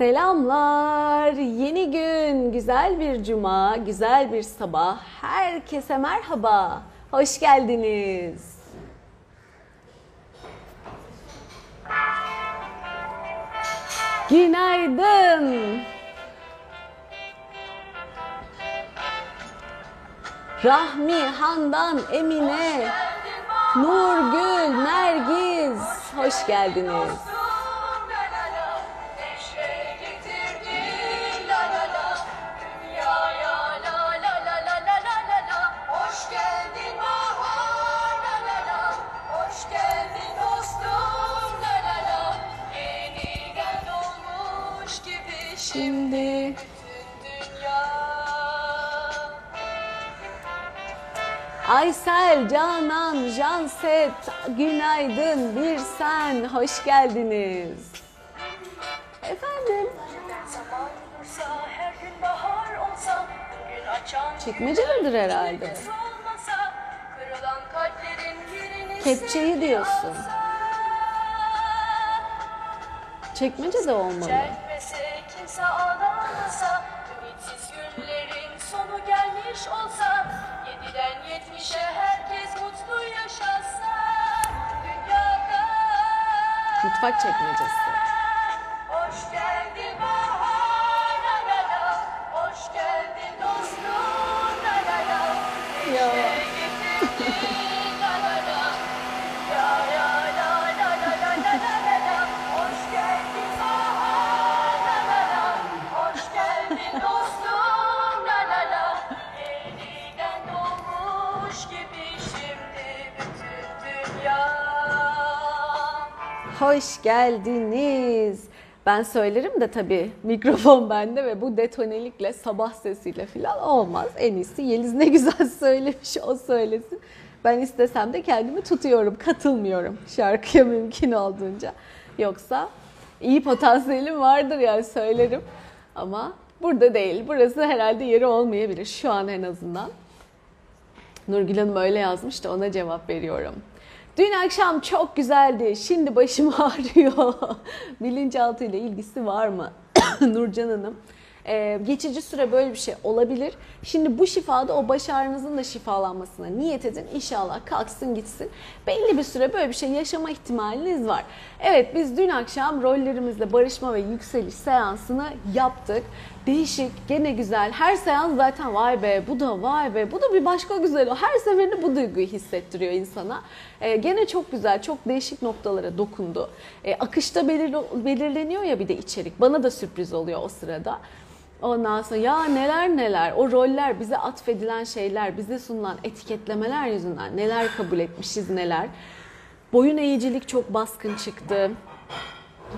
Selamlar. Yeni gün, güzel bir cuma, güzel bir sabah. Herkese merhaba. Hoş geldiniz. Günaydın. Rahmi, Handan, Emine, Nurgül, Nergiz. Hoş geldiniz. Canan, Janset, günaydın, bir sen, hoş geldiniz. Efendim, çekmecededir herhalde. Kepçeyi diyorsun. Çekmece de olmalı. Mutfak çekmecesi. Hoş geldiniz. Ben söylerim de tabii mikrofon bende ve bu detonelikle sabah sesiyle falan olmaz. En iyisi Yeliz ne güzel söylemiş o söylesin. Ben istesem de kendimi tutuyorum, katılmıyorum şarkıya mümkün olduğunca. Yoksa iyi potansiyelim vardır yani söylerim. Ama burada değil. Burası herhalde yeri olmayabilir şu an en azından. Nurgül Hanım öyle yazmış da ona cevap veriyorum. Dün akşam çok güzeldi. Şimdi başım ağrıyor. Bilinçaltı ile ilgisi var mı? Nurcan Hanım. Ee, geçici süre böyle bir şey olabilir. Şimdi bu şifada o baş ağrınızın da şifalanmasına niyet edin. İnşallah kalksın gitsin. Belli bir süre böyle bir şey yaşama ihtimaliniz var. Evet biz dün akşam rollerimizle barışma ve yükseliş seansını yaptık. Değişik, gene güzel. Her seans zaten vay be, bu da vay be, bu da bir başka güzel. Her seferinde bu duyguyu hissettiriyor insana. Ee, gene çok güzel, çok değişik noktalara dokundu. Ee, akışta belir- belirleniyor ya bir de içerik. Bana da sürpriz oluyor o sırada. Ondan sonra ya neler neler, o roller, bize atfedilen şeyler, bize sunulan etiketlemeler yüzünden neler kabul etmişiz neler. Boyun eğicilik çok baskın çıktı.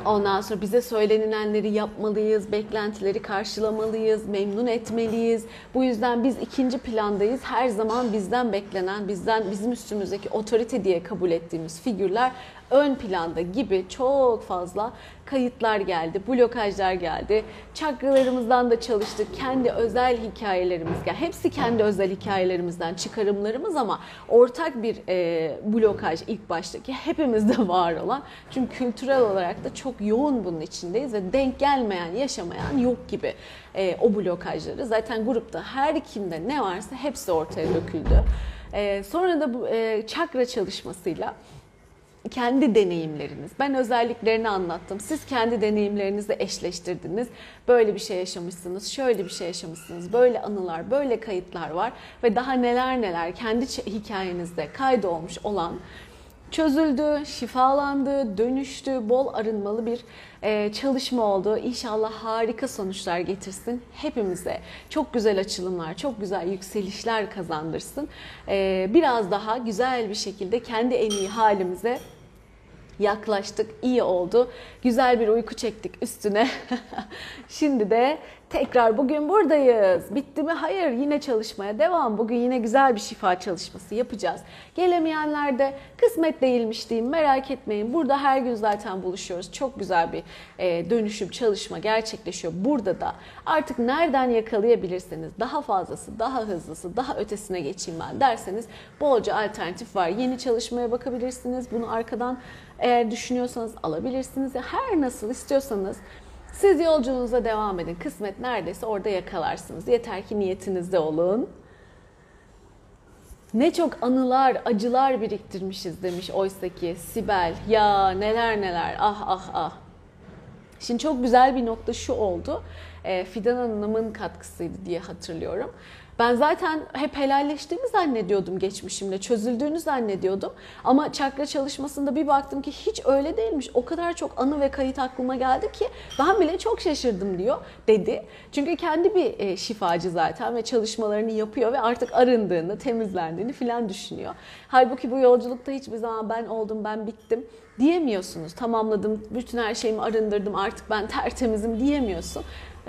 Ondan sonra bize söylenilenleri yapmalıyız, beklentileri karşılamalıyız, memnun etmeliyiz. Bu yüzden biz ikinci plandayız. Her zaman bizden beklenen, bizden bizim üstümüzdeki otorite diye kabul ettiğimiz figürler ön planda gibi çok fazla kayıtlar geldi, blokajlar geldi. Çakralarımızdan da çalıştık. Kendi özel hikayelerimiz, yani hepsi kendi özel hikayelerimizden çıkarımlarımız ama ortak bir e, blokaj ilk baştaki hepimizde var olan. Çünkü kültürel olarak da çok yoğun bunun içindeyiz ve denk gelmeyen, yaşamayan yok gibi e, o blokajları. Zaten grupta her kimde ne varsa hepsi ortaya döküldü. E, sonra da bu e, çakra çalışmasıyla kendi deneyimleriniz. Ben özelliklerini anlattım. Siz kendi deneyimlerinizi eşleştirdiniz. Böyle bir şey yaşamışsınız, şöyle bir şey yaşamışsınız. Böyle anılar, böyle kayıtlar var ve daha neler neler kendi hikayenizde kaydolmuş olan çözüldü, şifalandı, dönüştü, bol arınmalı bir e, çalışma oldu. İnşallah harika sonuçlar getirsin hepimize. Çok güzel açılımlar, çok güzel yükselişler kazandırsın. E, biraz daha güzel bir şekilde kendi en iyi halimize yaklaştık, iyi oldu. Güzel bir uyku çektik üstüne. Şimdi de tekrar bugün buradayız. Bitti mi? Hayır, yine çalışmaya devam. Bugün yine güzel bir şifa çalışması yapacağız. Gelemeyenler de kısmet değilmiş diyeyim, merak etmeyin. Burada her gün zaten buluşuyoruz. Çok güzel bir e, dönüşüm, çalışma gerçekleşiyor. Burada da artık nereden yakalayabilirseniz daha fazlası, daha hızlısı, daha ötesine geçeyim ben derseniz bolca alternatif var. Yeni çalışmaya bakabilirsiniz. Bunu arkadan eğer düşünüyorsanız alabilirsiniz. Her nasıl istiyorsanız Siz yolculuğunuza devam edin. Kısmet neredeyse orada yakalarsınız. Yeter ki niyetinizde olun. Ne çok anılar, acılar biriktirmişiz demiş oysa ki Sibel. Ya neler neler ah ah ah. Şimdi çok güzel bir nokta şu oldu. E, Fidan Hanım'ın katkısıydı diye hatırlıyorum. Ben zaten hep helalleştiğimi zannediyordum geçmişimle, çözüldüğünü zannediyordum. Ama çakra çalışmasında bir baktım ki hiç öyle değilmiş. O kadar çok anı ve kayıt aklıma geldi ki ben bile çok şaşırdım diyor dedi. Çünkü kendi bir e, şifacı zaten ve çalışmalarını yapıyor ve artık arındığını, temizlendiğini filan düşünüyor. Halbuki bu yolculukta hiçbir zaman ben oldum, ben bittim diyemiyorsunuz. Tamamladım, bütün her şeyimi arındırdım, artık ben tertemizim diyemiyorsun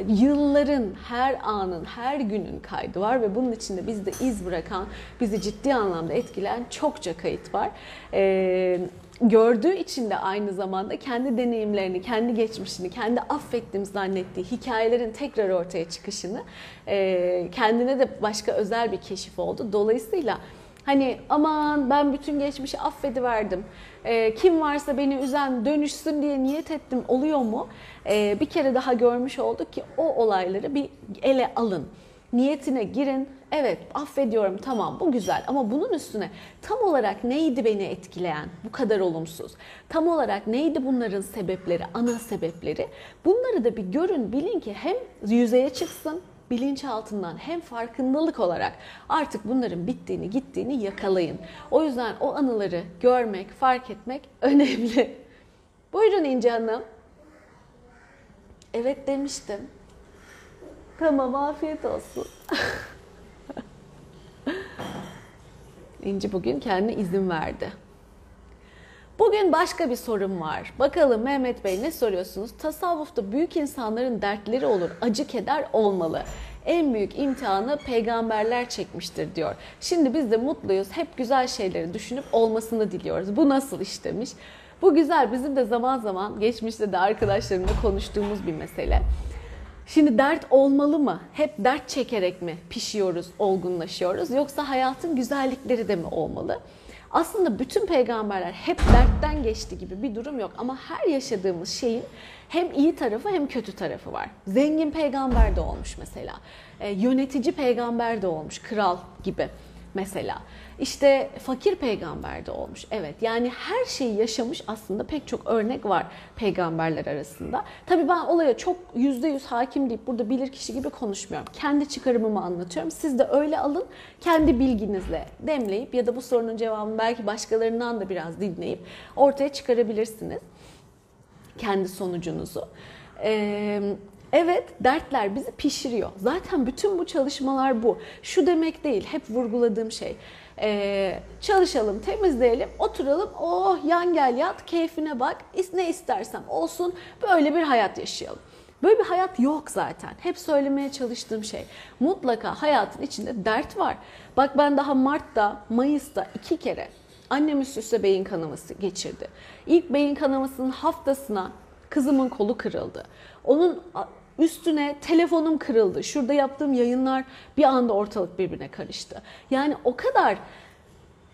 yılların, her anın, her günün kaydı var ve bunun içinde bizde iz bırakan, bizi ciddi anlamda etkileyen çokça kayıt var. Ee, gördüğü için de aynı zamanda kendi deneyimlerini, kendi geçmişini, kendi affettiğim zannettiği hikayelerin tekrar ortaya çıkışını e, kendine de başka özel bir keşif oldu. Dolayısıyla Hani aman ben bütün geçmişi affediverdim. E, kim varsa beni üzen dönüşsün diye niyet ettim oluyor mu? E, bir kere daha görmüş olduk ki o olayları bir ele alın. Niyetine girin. Evet affediyorum tamam bu güzel ama bunun üstüne tam olarak neydi beni etkileyen bu kadar olumsuz? Tam olarak neydi bunların sebepleri, ana sebepleri? Bunları da bir görün bilin ki hem yüzeye çıksın bilinçaltından hem farkındalık olarak artık bunların bittiğini, gittiğini yakalayın. O yüzden o anıları görmek, fark etmek önemli. Buyurun İnce Hanım. Evet demiştim. Tamam afiyet olsun. İnci bugün kendine izin verdi. Bugün başka bir sorum var. Bakalım Mehmet Bey ne soruyorsunuz? Tasavvufta büyük insanların dertleri olur, acı keder olmalı. En büyük imtihanı peygamberler çekmiştir diyor. Şimdi biz de mutluyuz. Hep güzel şeyleri düşünüp olmasını diliyoruz. Bu nasıl iş demiş. Bu güzel. Bizim de zaman zaman geçmişte de arkadaşlarımla konuştuğumuz bir mesele. Şimdi dert olmalı mı? Hep dert çekerek mi pişiyoruz, olgunlaşıyoruz? Yoksa hayatın güzellikleri de mi olmalı? Aslında bütün peygamberler hep dertten geçti gibi bir durum yok ama her yaşadığımız şeyin hem iyi tarafı hem kötü tarafı var. Zengin peygamber de olmuş mesela. E, yönetici peygamber de olmuş, kral gibi mesela. İşte fakir peygamber de olmuş. Evet yani her şeyi yaşamış aslında pek çok örnek var peygamberler arasında. Tabii ben olaya çok yüzde yüz hakim deyip burada bilir kişi gibi konuşmuyorum. Kendi çıkarımımı anlatıyorum. Siz de öyle alın kendi bilginizle demleyip ya da bu sorunun cevabını belki başkalarından da biraz dinleyip ortaya çıkarabilirsiniz. Kendi sonucunuzu. Ee, Evet dertler bizi pişiriyor. Zaten bütün bu çalışmalar bu. Şu demek değil hep vurguladığım şey. Ee, çalışalım, temizleyelim, oturalım, oh yan gel yat, keyfine bak, ne istersem olsun böyle bir hayat yaşayalım. Böyle bir hayat yok zaten. Hep söylemeye çalıştığım şey. Mutlaka hayatın içinde dert var. Bak ben daha Mart'ta, Mayıs'ta iki kere annem üst üste beyin kanaması geçirdi. İlk beyin kanamasının haftasına kızımın kolu kırıldı. Onun Üstüne telefonum kırıldı. Şurada yaptığım yayınlar bir anda ortalık birbirine karıştı. Yani o kadar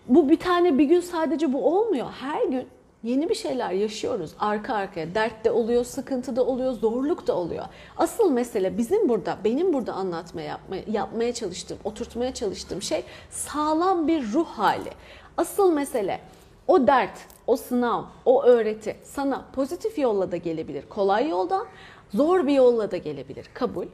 bu bir tane bir gün sadece bu olmuyor. Her gün yeni bir şeyler yaşıyoruz arka arkaya. Dert de oluyor, sıkıntı da oluyor, zorluk da oluyor. Asıl mesele bizim burada, benim burada anlatmaya, yapmaya, yapmaya çalıştığım, oturtmaya çalıştığım şey sağlam bir ruh hali. Asıl mesele o dert, o sınav, o öğreti sana pozitif yolla da gelebilir. Kolay yoldan Zor bir yolla da gelebilir. Kabul.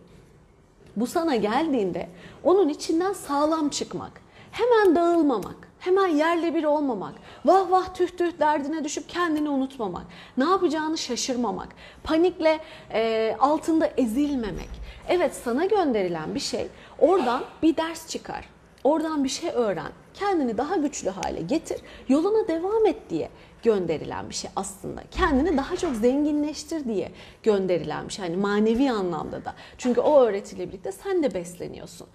Bu sana geldiğinde onun içinden sağlam çıkmak. Hemen dağılmamak. Hemen yerle bir olmamak, vah vah tüh tüh derdine düşüp kendini unutmamak, ne yapacağını şaşırmamak, panikle e, altında ezilmemek. Evet sana gönderilen bir şey oradan bir ders çıkar, oradan bir şey öğren, kendini daha güçlü hale getir, yoluna devam et diye gönderilen bir şey aslında. Kendini daha çok zenginleştir diye gönderilen bir şey. Yani manevi anlamda da. Çünkü o öğretiyle birlikte sen de besleniyorsun.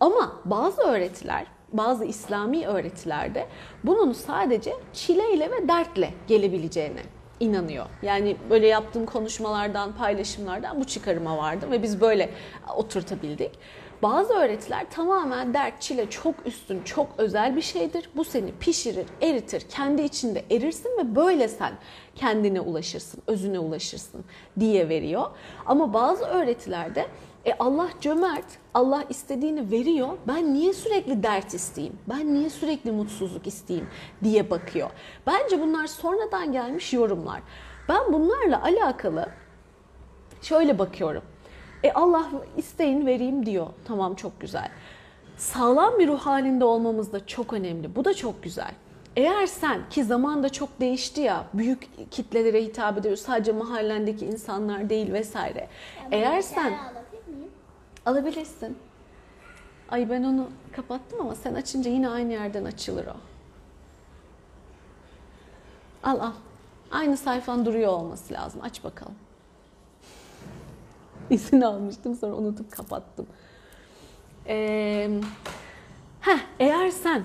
Ama bazı öğretiler, bazı İslami öğretilerde bunun sadece çileyle ve dertle gelebileceğine inanıyor. Yani böyle yaptığım konuşmalardan, paylaşımlardan bu çıkarıma vardım ve biz böyle oturtabildik. Bazı öğretiler tamamen dert, çile çok üstün, çok özel bir şeydir. Bu seni pişirir, eritir, kendi içinde erirsin ve böyle sen kendine ulaşırsın, özüne ulaşırsın diye veriyor. Ama bazı öğretilerde e Allah cömert, Allah istediğini veriyor. Ben niye sürekli dert isteyeyim? Ben niye sürekli mutsuzluk isteyeyim diye bakıyor. Bence bunlar sonradan gelmiş yorumlar. Ben bunlarla alakalı şöyle bakıyorum. E Allah isteyin vereyim diyor. Tamam çok güzel. Sağlam bir ruh halinde olmamız da çok önemli. Bu da çok güzel. Eğer sen ki zaman da çok değişti ya büyük kitlelere hitap ediyoruz sadece mahallendeki insanlar değil vesaire. Eğer sen alabilirsin. Ay ben onu kapattım ama sen açınca yine aynı yerden açılır o. Al al. Aynı sayfan duruyor olması lazım. Aç bakalım. İzin almıştım sonra unutup kapattım. Ee, heh, eğer sen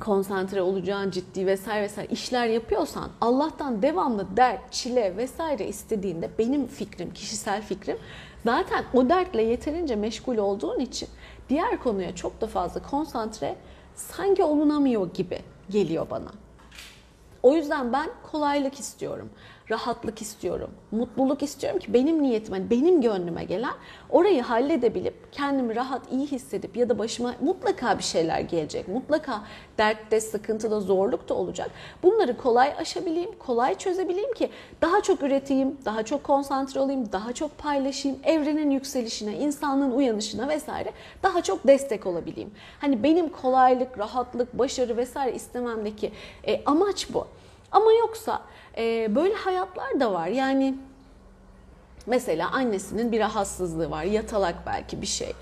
konsantre olacağın ciddi vesaire vesaire işler yapıyorsan Allah'tan devamlı dert, çile vesaire istediğinde benim fikrim, kişisel fikrim zaten o dertle yeterince meşgul olduğun için diğer konuya çok da fazla konsantre sanki olunamıyor gibi geliyor bana. O yüzden ben kolaylık istiyorum, rahatlık istiyorum, mutluluk istiyorum ki benim niyetim, hani benim gönlüme gelen orayı halledebilip kendimi rahat, iyi hissedip ya da başıma mutlaka bir şeyler gelecek. Mutlaka dertte, sıkıntıda, zorluk da olacak. Bunları kolay aşabileyim, kolay çözebileyim ki daha çok üreteyim, daha çok konsantre olayım, daha çok paylaşayım, evrenin yükselişine, insanlığın uyanışına vesaire daha çok destek olabileyim. Hani benim kolaylık, rahatlık, başarı vesaire istememdeki e, amaç bu. Ama yoksa e, böyle hayatlar da var. Yani mesela annesinin bir rahatsızlığı var, yatalak belki bir şey.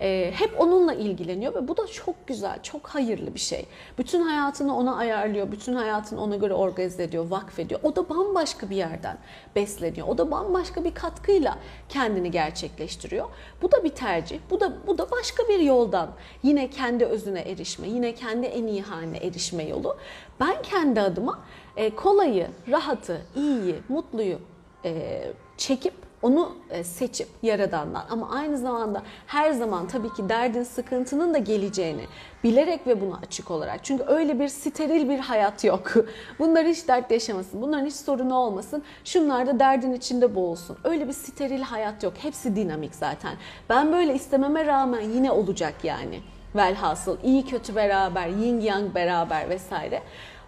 E, hep onunla ilgileniyor ve bu da çok güzel, çok hayırlı bir şey. Bütün hayatını ona ayarlıyor, bütün hayatını ona göre organize ediyor, vakfediyor. O da bambaşka bir yerden besleniyor. O da bambaşka bir katkıyla kendini gerçekleştiriyor. Bu da bir tercih. Bu da bu da başka bir yoldan yine kendi özüne erişme, yine kendi en iyi haline erişme yolu. Ben kendi adıma e, kolayı, rahatı, iyiyi, mutluyu e, çekip onu e, seçip yaradandan ama aynı zamanda her zaman tabii ki derdin sıkıntının da geleceğini bilerek ve buna açık olarak. Çünkü öyle bir steril bir hayat yok. Bunlar hiç dert yaşamasın. Bunların hiç sorunu olmasın. Şunlar da derdin içinde boğulsun. Öyle bir steril hayat yok. Hepsi dinamik zaten. Ben böyle istememe rağmen yine olacak yani. Velhasıl iyi kötü beraber, yin yang beraber vesaire.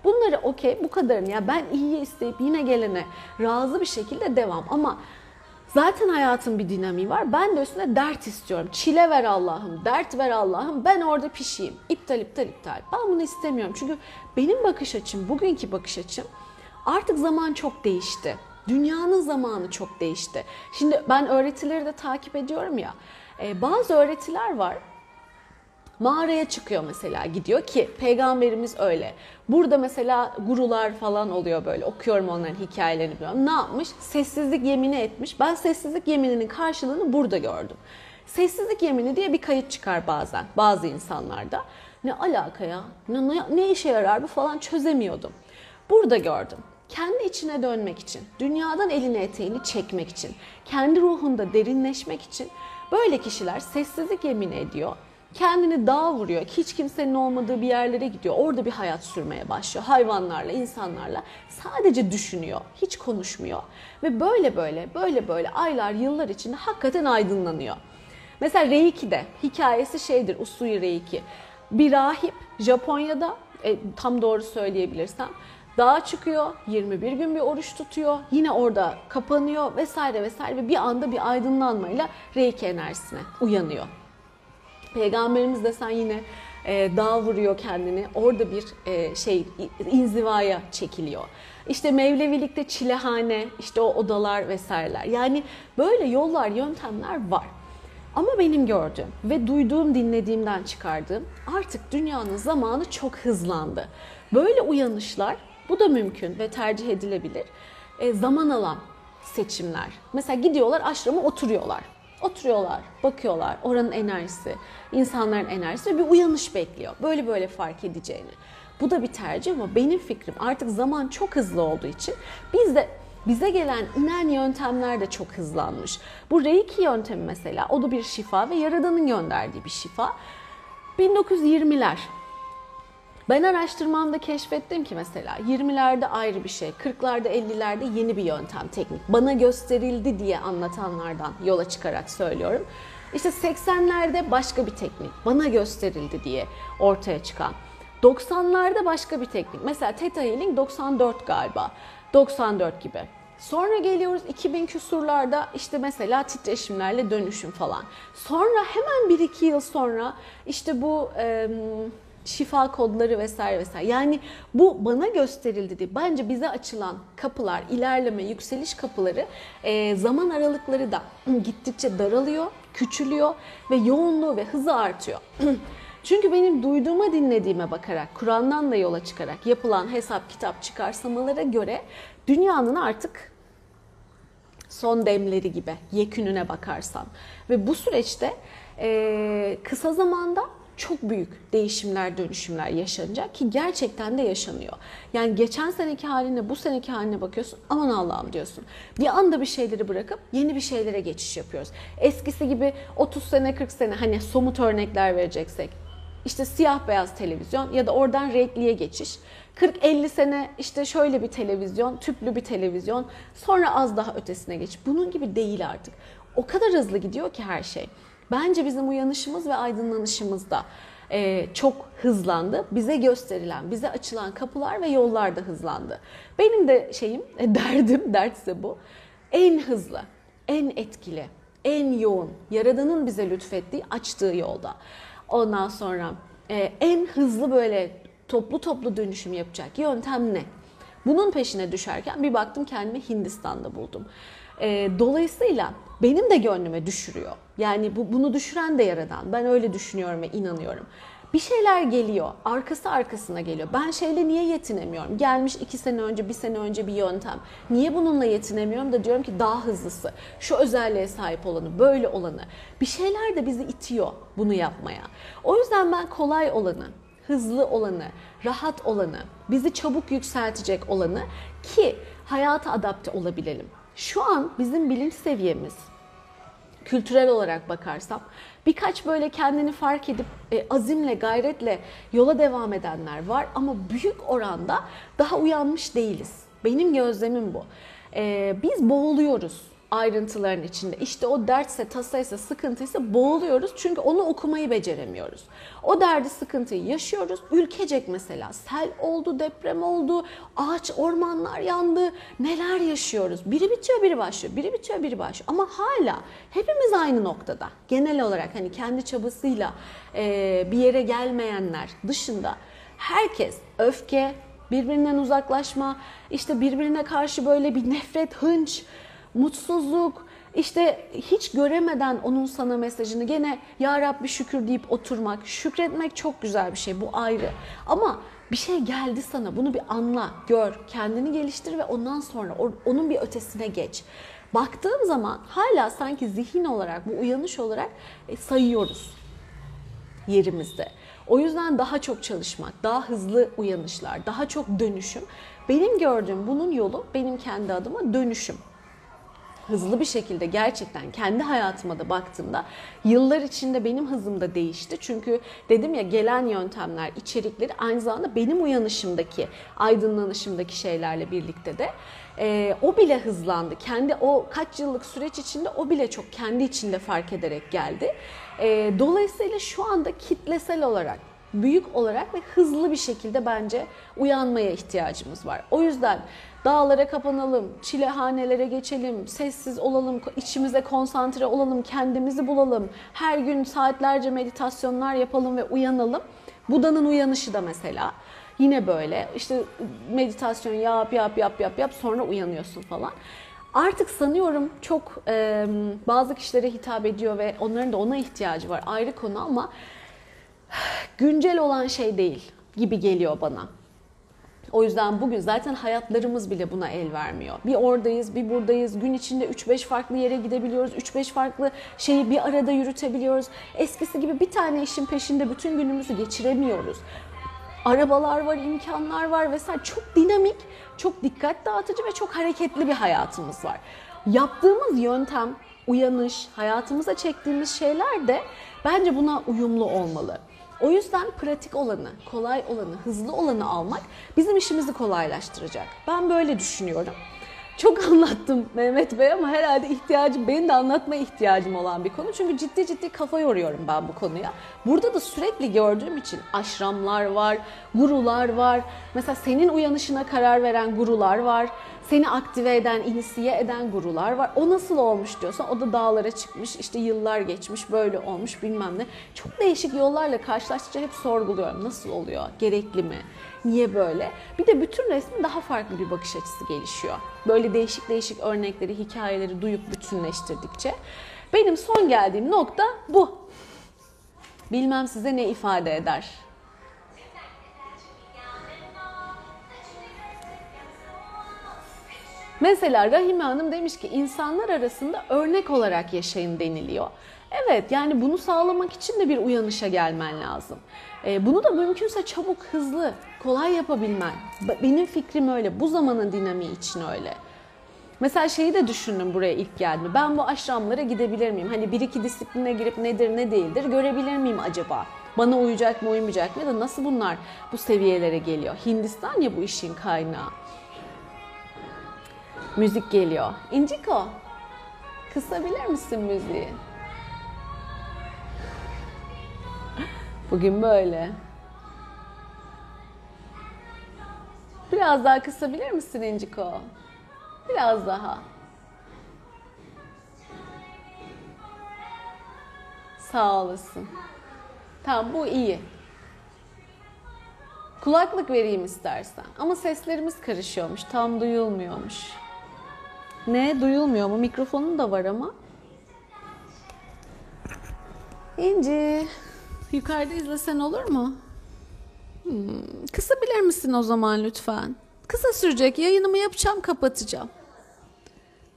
Bunları okey bu kadarını ya ben iyiyi isteyip yine gelene razı bir şekilde devam ama Zaten hayatın bir dinamiği var. Ben de üstüne dert istiyorum. Çile ver Allah'ım, dert ver Allah'ım. Ben orada pişeyim. İptal, iptal, iptal. Ben bunu istemiyorum. Çünkü benim bakış açım, bugünkü bakış açım artık zaman çok değişti. Dünyanın zamanı çok değişti. Şimdi ben öğretileri de takip ediyorum ya. E, bazı öğretiler var mağaraya çıkıyor mesela gidiyor ki peygamberimiz öyle. Burada mesela gurular falan oluyor böyle okuyorum onların hikayelerini biliyorum. Ne yapmış? Sessizlik yemini etmiş. Ben sessizlik yemininin karşılığını burada gördüm. Sessizlik yemini diye bir kayıt çıkar bazen bazı insanlarda. Ne alaka ya? Ne, ne, ne işe yarar bu falan çözemiyordum. Burada gördüm kendi içine dönmek için, dünyadan elini eteğini çekmek için, kendi ruhunda derinleşmek için böyle kişiler sessizlik yemin ediyor kendini dağa vuruyor. Hiç kimsenin olmadığı bir yerlere gidiyor. Orada bir hayat sürmeye başlıyor. Hayvanlarla, insanlarla sadece düşünüyor. Hiç konuşmuyor. Ve böyle böyle, böyle böyle aylar, yıllar içinde hakikaten aydınlanıyor. Mesela Reiki'de hikayesi şeydir, Usui Reiki. Bir rahip Japonya'da, e, tam doğru söyleyebilirsem, dağa çıkıyor, 21 gün bir oruç tutuyor, yine orada kapanıyor vesaire vesaire ve bir anda bir aydınlanmayla Reiki enerjisine uyanıyor. Peygamberimiz de sen yine e, dağ vuruyor kendini. Orada bir e, şey inzivaya çekiliyor. İşte Mevlevilikte çilehane, işte o odalar vesaireler. Yani böyle yollar, yöntemler var. Ama benim gördüğüm ve duyduğum, dinlediğimden çıkardığım artık dünyanın zamanı çok hızlandı. Böyle uyanışlar, bu da mümkün ve tercih edilebilir. E, zaman alan seçimler. Mesela gidiyorlar aşrama oturuyorlar. Oturuyorlar, bakıyorlar oranın enerjisi, insanların enerjisi ve bir uyanış bekliyor. Böyle böyle fark edeceğini. Bu da bir tercih ama benim fikrim artık zaman çok hızlı olduğu için biz de bize gelen inen yöntemler de çok hızlanmış. Bu Reiki yöntemi mesela o da bir şifa ve Yaradan'ın gönderdiği bir şifa. 1920'ler ben araştırmamda keşfettim ki mesela 20'lerde ayrı bir şey, 40'larda 50'lerde yeni bir yöntem, teknik. Bana gösterildi diye anlatanlardan yola çıkarak söylüyorum. İşte 80'lerde başka bir teknik, bana gösterildi diye ortaya çıkan. 90'larda başka bir teknik. Mesela Theta Healing 94 galiba. 94 gibi. Sonra geliyoruz 2000 küsurlarda işte mesela titreşimlerle dönüşüm falan. Sonra hemen 1-2 yıl sonra işte bu e, şifa kodları vesaire vesaire. Yani bu bana gösterildi diye. Bence bize açılan kapılar, ilerleme, yükseliş kapıları e, zaman aralıkları da gittikçe daralıyor, küçülüyor ve yoğunluğu ve hızı artıyor. Çünkü benim duyduğuma dinlediğime bakarak, Kur'an'dan da yola çıkarak yapılan hesap kitap çıkarsamalara göre dünyanın artık son demleri gibi yekününe bakarsam. Ve bu süreçte kısa zamanda çok büyük değişimler, dönüşümler yaşanacak ki gerçekten de yaşanıyor. Yani geçen seneki haline, bu seneki haline bakıyorsun. Aman Allah'ım diyorsun. Bir anda bir şeyleri bırakıp yeni bir şeylere geçiş yapıyoruz. Eskisi gibi 30 sene, 40 sene hani somut örnekler vereceksek işte siyah beyaz televizyon ya da oradan renkliye geçiş. 40-50 sene işte şöyle bir televizyon, tüplü bir televizyon, sonra az daha ötesine geç. Bunun gibi değil artık. O kadar hızlı gidiyor ki her şey. Bence bizim uyanışımız ve aydınlanışımız da e, çok hızlandı. Bize gösterilen, bize açılan kapılar ve yollar da hızlandı. Benim de şeyim, derdim, dertse bu. En hızlı, en etkili, en yoğun, Yaradan'ın bize lütfettiği, açtığı yolda. Ondan sonra e, en hızlı böyle toplu toplu dönüşüm yapacak yöntem ne? Bunun peşine düşerken bir baktım kendimi Hindistan'da buldum. E, dolayısıyla benim de gönlüme düşürüyor. Yani bu, bunu düşüren de yaradan. Ben öyle düşünüyorum ve inanıyorum. Bir şeyler geliyor, arkası arkasına geliyor. Ben şeyle niye yetinemiyorum? Gelmiş iki sene önce, bir sene önce bir yöntem. Niye bununla yetinemiyorum da diyorum ki daha hızlısı, şu özelliğe sahip olanı, böyle olanı. Bir şeyler de bizi itiyor bunu yapmaya. O yüzden ben kolay olanı, hızlı olanı, rahat olanı, bizi çabuk yükseltecek olanı ki hayata adapte olabilelim. Şu an bizim bilinç seviyemiz kültürel olarak bakarsam birkaç böyle kendini fark edip e, azimle, gayretle yola devam edenler var ama büyük oranda daha uyanmış değiliz. Benim gözlemim bu. E, biz boğuluyoruz ayrıntıların içinde. İşte o dertse, tasaysa, sıkıntıysa boğuluyoruz çünkü onu okumayı beceremiyoruz. O derdi, sıkıntıyı yaşıyoruz. Ülkecek mesela sel oldu, deprem oldu, ağaç, ormanlar yandı. Neler yaşıyoruz? Biri bitiyor, biri başlıyor. Biri bitiyor, biri başlıyor. Ama hala hepimiz aynı noktada. Genel olarak hani kendi çabasıyla e, bir yere gelmeyenler dışında herkes öfke, birbirinden uzaklaşma, işte birbirine karşı böyle bir nefret, hınç, mutsuzluk, işte hiç göremeden onun sana mesajını gene Ya Rabbi şükür deyip oturmak, şükretmek çok güzel bir şey bu ayrı. Ama bir şey geldi sana bunu bir anla, gör, kendini geliştir ve ondan sonra onun bir ötesine geç. Baktığım zaman hala sanki zihin olarak, bu uyanış olarak e, sayıyoruz yerimizde. O yüzden daha çok çalışmak, daha hızlı uyanışlar, daha çok dönüşüm. Benim gördüğüm bunun yolu benim kendi adıma dönüşüm hızlı bir şekilde gerçekten kendi hayatıma da baktığımda yıllar içinde benim hızım da değişti. Çünkü dedim ya gelen yöntemler, içerikleri aynı zamanda benim uyanışımdaki, aydınlanışımdaki şeylerle birlikte de e, o bile hızlandı. Kendi o kaç yıllık süreç içinde o bile çok kendi içinde fark ederek geldi. E, dolayısıyla şu anda kitlesel olarak büyük olarak ve hızlı bir şekilde bence uyanmaya ihtiyacımız var. O yüzden Dağlara kapanalım, çilehanelere geçelim, sessiz olalım, içimize konsantre olalım, kendimizi bulalım. Her gün saatlerce meditasyonlar yapalım ve uyanalım. Buda'nın uyanışı da mesela. Yine böyle işte meditasyon yap yap yap yap yap sonra uyanıyorsun falan. Artık sanıyorum çok e, bazı kişilere hitap ediyor ve onların da ona ihtiyacı var ayrı konu ama güncel olan şey değil gibi geliyor bana. O yüzden bugün zaten hayatlarımız bile buna el vermiyor. Bir oradayız, bir buradayız. Gün içinde 3-5 farklı yere gidebiliyoruz. 3-5 farklı şeyi bir arada yürütebiliyoruz. Eskisi gibi bir tane işin peşinde bütün günümüzü geçiremiyoruz. arabalar var, imkanlar var vesaire. Çok dinamik, çok dikkat dağıtıcı ve çok hareketli bir hayatımız var. Yaptığımız yöntem, uyanış, hayatımıza çektiğimiz şeyler de bence buna uyumlu olmalı. O yüzden pratik olanı, kolay olanı, hızlı olanı almak bizim işimizi kolaylaştıracak. Ben böyle düşünüyorum. Çok anlattım Mehmet Bey ama herhalde ihtiyacım, benim de anlatma ihtiyacım olan bir konu. Çünkü ciddi ciddi kafa yoruyorum ben bu konuya. Burada da sürekli gördüğüm için aşramlar var, gurular var. Mesela senin uyanışına karar veren gurular var. Seni aktive eden, inisiye eden gurular var. O nasıl olmuş diyorsan o da dağlara çıkmış, işte yıllar geçmiş, böyle olmuş bilmem ne. Çok değişik yollarla karşılaştıkça hep sorguluyorum. Nasıl oluyor? Gerekli mi? Niye böyle? Bir de bütün resmin daha farklı bir bakış açısı gelişiyor. Böyle değişik değişik örnekleri, hikayeleri duyup bütünleştirdikçe. Benim son geldiğim nokta bu. Bilmem size ne ifade eder. Mesela Rahime Hanım demiş ki insanlar arasında örnek olarak yaşayın deniliyor. Evet yani bunu sağlamak için de bir uyanışa gelmen lazım. E, bunu da mümkünse çabuk, hızlı, kolay yapabilmen. Benim fikrim öyle. Bu zamanın dinamiği için öyle. Mesela şeyi de düşündüm buraya ilk geldiğimde. Ben bu aşramlara gidebilir miyim? Hani bir iki disipline girip nedir ne değildir görebilir miyim acaba? Bana uyacak mı uymayacak mı? Ya da nasıl bunlar bu seviyelere geliyor? Hindistan ya bu işin kaynağı. Müzik geliyor. İnciko, kısabilir misin müziği? Bugün böyle. Biraz daha kısabilir misin İnciko? Biraz daha. Sağ olasın. Tamam bu iyi. Kulaklık vereyim istersen. Ama seslerimiz karışıyormuş. Tam duyulmuyormuş. Ne? Duyulmuyor mu? Mikrofonun da var ama. İnci. Yukarıda izlesen olur mu? Hmm, kısabilir misin o zaman lütfen? Kısa sürecek. Yayınımı yapacağım, kapatacağım.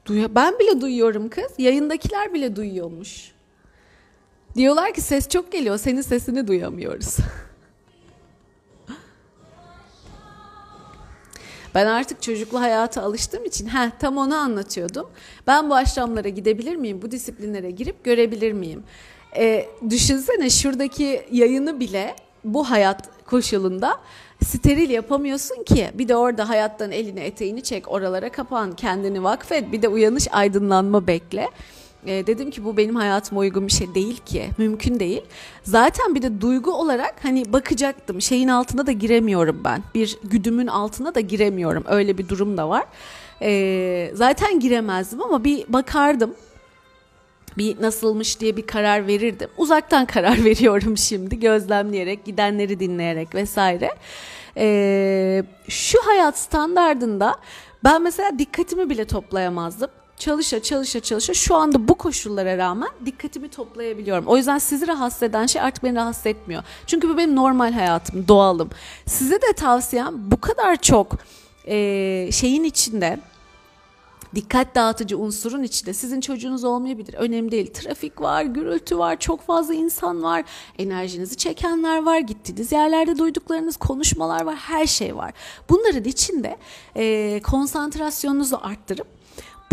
Duya ben bile duyuyorum kız. Yayındakiler bile duyuyormuş. Diyorlar ki ses çok geliyor. Senin sesini duyamıyoruz. Ben artık çocuklu hayata alıştığım için heh, tam onu anlatıyordum. Ben bu aşramlara gidebilir miyim? Bu disiplinlere girip görebilir miyim? E, düşünsene şuradaki yayını bile bu hayat koşulunda steril yapamıyorsun ki. Bir de orada hayattan elini eteğini çek, oralara kapan, kendini vakfet, bir de uyanış aydınlanma bekle. E, dedim ki bu benim hayatıma uygun bir şey değil ki. Mümkün değil. Zaten bir de duygu olarak hani bakacaktım. Şeyin altına da giremiyorum ben. Bir güdümün altına da giremiyorum. Öyle bir durum da var. E, zaten giremezdim ama bir bakardım bir nasılmış diye bir karar verirdim. Uzaktan karar veriyorum şimdi gözlemleyerek, gidenleri dinleyerek vesaire. Ee, şu hayat standardında ben mesela dikkatimi bile toplayamazdım. Çalışa çalışa çalışa şu anda bu koşullara rağmen dikkatimi toplayabiliyorum. O yüzden sizi rahatsız eden şey artık beni rahatsız etmiyor. Çünkü bu benim normal hayatım, doğalım. Size de tavsiyem bu kadar çok e, şeyin içinde dikkat dağıtıcı unsurun içinde sizin çocuğunuz olmayabilir. Önemli değil. Trafik var, gürültü var, çok fazla insan var, enerjinizi çekenler var, gittiğiniz yerlerde duyduklarınız, konuşmalar var, her şey var. Bunların içinde e, konsantrasyonunuzu arttırıp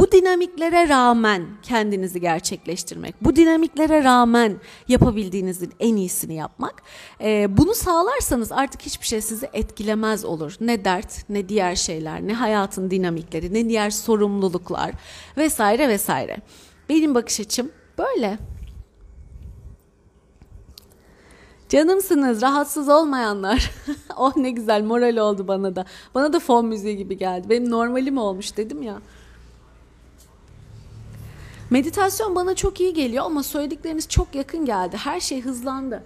bu dinamiklere rağmen kendinizi gerçekleştirmek, bu dinamiklere rağmen yapabildiğinizin en iyisini yapmak. E, bunu sağlarsanız artık hiçbir şey sizi etkilemez olur. Ne dert, ne diğer şeyler, ne hayatın dinamikleri, ne diğer sorumluluklar vesaire vesaire. Benim bakış açım böyle. Canımsınız, rahatsız olmayanlar. oh ne güzel moral oldu bana da. Bana da fon müziği gibi geldi. Benim normalim olmuş dedim ya. Meditasyon bana çok iyi geliyor ama söyledikleriniz çok yakın geldi. Her şey hızlandı.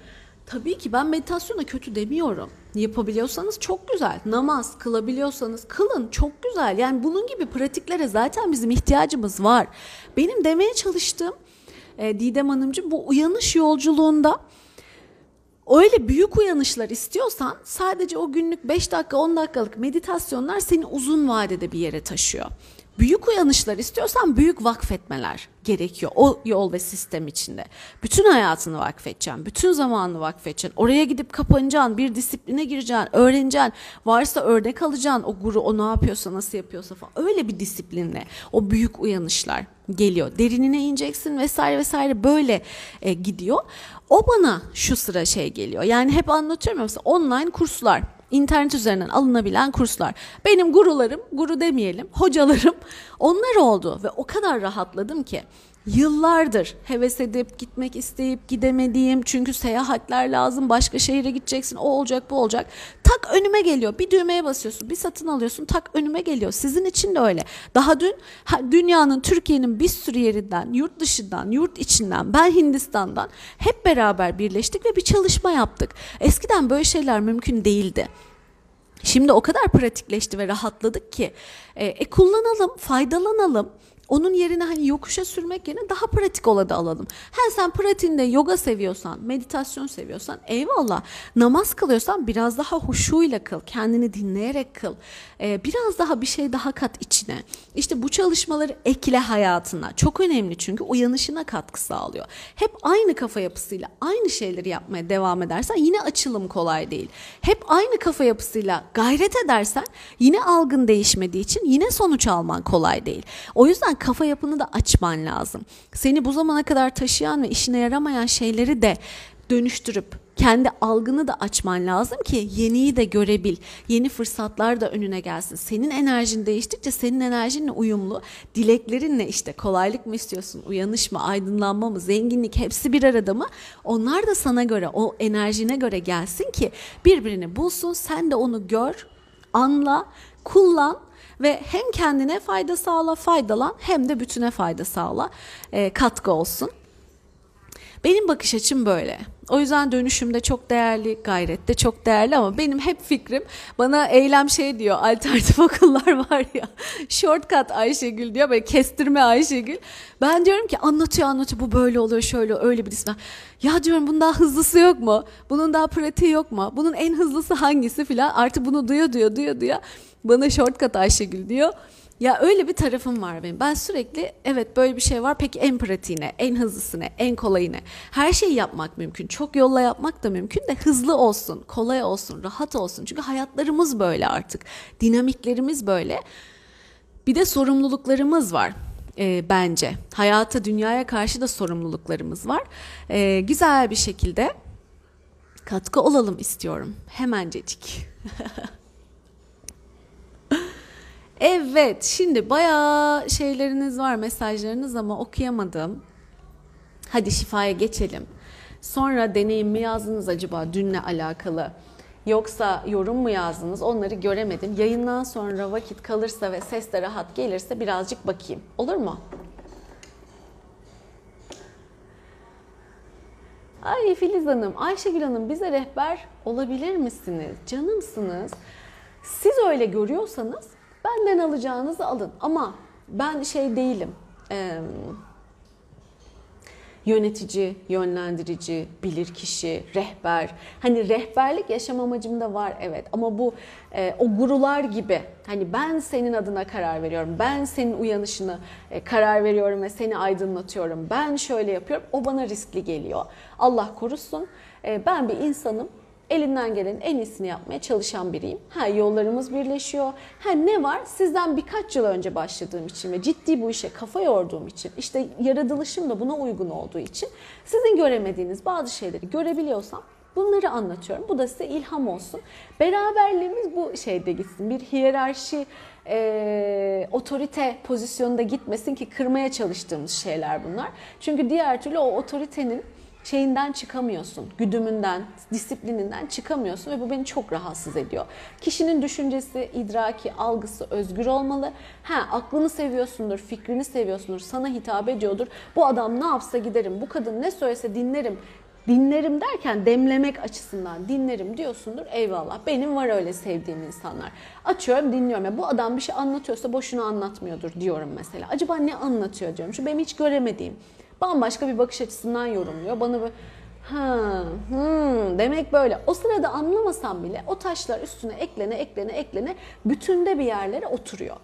Tabii ki ben meditasyona kötü demiyorum. Yapabiliyorsanız çok güzel. Namaz kılabiliyorsanız kılın çok güzel. Yani bunun gibi pratiklere zaten bizim ihtiyacımız var. Benim demeye çalıştığım e, Didem Hanımcığım bu uyanış yolculuğunda öyle büyük uyanışlar istiyorsan sadece o günlük 5 dakika 10 dakikalık meditasyonlar seni uzun vadede bir yere taşıyor. Büyük uyanışlar istiyorsan büyük vakfetmeler gerekiyor o yol ve sistem içinde. Bütün hayatını vakfedeceksin, bütün zamanını vakfedeceksin. Oraya gidip kapanacaksın, bir disipline gireceksin, öğreneceksin. Varsa örnek alacaksın o guru o ne yapıyorsa, nasıl yapıyorsa falan. Öyle bir disiplinle o büyük uyanışlar geliyor. Derinine ineceksin vesaire vesaire böyle e, gidiyor. O bana şu sıra şey geliyor. Yani hep anlatıyorum ya mesela online kurslar internet üzerinden alınabilen kurslar. Benim gurularım, guru demeyelim, hocalarım onlar oldu ve o kadar rahatladım ki yıllardır heves edip gitmek isteyip gidemediğim çünkü seyahatler lazım başka şehire gideceksin o olacak bu olacak. Tak önüme geliyor bir düğmeye basıyorsun bir satın alıyorsun tak önüme geliyor. Sizin için de öyle. Daha dün dünyanın Türkiye'nin bir sürü yerinden yurt dışından yurt içinden ben Hindistan'dan hep beraber birleştik ve bir çalışma yaptık. Eskiden böyle şeyler mümkün değildi. Şimdi o kadar pratikleşti ve rahatladık ki e, e kullanalım, faydalanalım. Onun yerine hani yokuşa sürmek yerine daha pratik olanı alalım. Ha sen pratiğinde yoga seviyorsan, meditasyon seviyorsan eyvallah. Namaz kılıyorsan biraz daha huşuyla kıl, kendini dinleyerek kıl. Ee, biraz daha bir şey daha kat içine. İşte bu çalışmaları ekle hayatına. Çok önemli çünkü uyanışına katkı sağlıyor. Hep aynı kafa yapısıyla aynı şeyleri yapmaya devam edersen yine açılım kolay değil. Hep aynı kafa yapısıyla gayret edersen yine algın değişmediği için yine sonuç alman kolay değil. O yüzden yüzden kafa yapını da açman lazım. Seni bu zamana kadar taşıyan ve işine yaramayan şeyleri de dönüştürüp kendi algını da açman lazım ki yeniyi de görebil. Yeni fırsatlar da önüne gelsin. Senin enerjin değiştikçe senin enerjinle uyumlu. Dileklerinle işte kolaylık mı istiyorsun, uyanış mı, aydınlanma mı, zenginlik hepsi bir arada mı? Onlar da sana göre, o enerjine göre gelsin ki birbirini bulsun. Sen de onu gör, anla, kullan ve hem kendine fayda sağla, faydalan hem de bütüne fayda sağla, e, katkı olsun. Benim bakış açım böyle. O yüzden dönüşümde çok değerli, gayrette çok değerli ama benim hep fikrim bana eylem şey diyor alternatif okullar var ya shortcut Ayşegül diyor böyle kestirme Ayşegül. Ben diyorum ki anlatıyor anlatıyor bu böyle oluyor şöyle öyle bir birisinden. Ya diyorum bunun daha hızlısı yok mu? Bunun daha pratiği yok mu? Bunun en hızlısı hangisi filan artık bunu duyuyor duyuyor duyuyor duyuyor. Bana shortcut Ayşegül diyor. Ya öyle bir tarafım var benim. Ben sürekli evet böyle bir şey var. Peki en pratiğine, en hızlısına, en kolayına. Her şeyi yapmak mümkün. Çok yolla yapmak da mümkün de hızlı olsun, kolay olsun, rahat olsun. Çünkü hayatlarımız böyle artık. Dinamiklerimiz böyle. Bir de sorumluluklarımız var e, bence. Hayata, dünyaya karşı da sorumluluklarımız var. E, güzel bir şekilde katkı olalım istiyorum. Hemencecik. Evet, şimdi bayağı şeyleriniz var, mesajlarınız ama okuyamadım. Hadi şifaya geçelim. Sonra deneyim mi yazdınız acaba dünle alakalı? Yoksa yorum mu yazdınız? Onları göremedim. Yayından sonra vakit kalırsa ve ses de rahat gelirse birazcık bakayım. Olur mu? Ay Filiz Hanım, Ayşegül Hanım bize rehber olabilir misiniz? Canımsınız. Siz öyle görüyorsanız Benden alacağınızı alın. Ama ben şey değilim. E, yönetici, yönlendirici, bilirkişi, rehber. Hani rehberlik yaşam amacımda var evet ama bu e, o gurular gibi hani ben senin adına karar veriyorum. Ben senin uyanışını e, karar veriyorum ve seni aydınlatıyorum. Ben şöyle yapıyorum. O bana riskli geliyor. Allah korusun. E, ben bir insanım elimden gelenin en iyisini yapmaya çalışan biriyim. Ha yollarımız birleşiyor. Ha ne var? Sizden birkaç yıl önce başladığım için ve ciddi bu işe kafa yorduğum için, işte yaratılışım da buna uygun olduğu için sizin göremediğiniz bazı şeyleri görebiliyorsam Bunları anlatıyorum. Bu da size ilham olsun. Beraberliğimiz bu şeyde gitsin. Bir hiyerarşi, e, otorite pozisyonunda gitmesin ki kırmaya çalıştığımız şeyler bunlar. Çünkü diğer türlü o otoritenin şeyinden çıkamıyorsun, güdümünden, disiplininden çıkamıyorsun ve bu beni çok rahatsız ediyor. Kişinin düşüncesi, idraki, algısı özgür olmalı. Ha aklını seviyorsundur, fikrini seviyorsundur, sana hitap ediyordur. Bu adam ne yapsa giderim, bu kadın ne söylese dinlerim dinlerim derken demlemek açısından dinlerim diyorsundur. Eyvallah. Benim var öyle sevdiğim insanlar. Açıyorum dinliyorum. Ya bu adam bir şey anlatıyorsa boşuna anlatmıyordur diyorum mesela. Acaba ne anlatıyor diyorum. Şu benim hiç göremediğim bambaşka bir bakış açısından yorumluyor. Bana böyle ha, hmm, demek böyle. O sırada anlamasam bile o taşlar üstüne eklene eklene eklene bütünde bir yerlere oturuyor.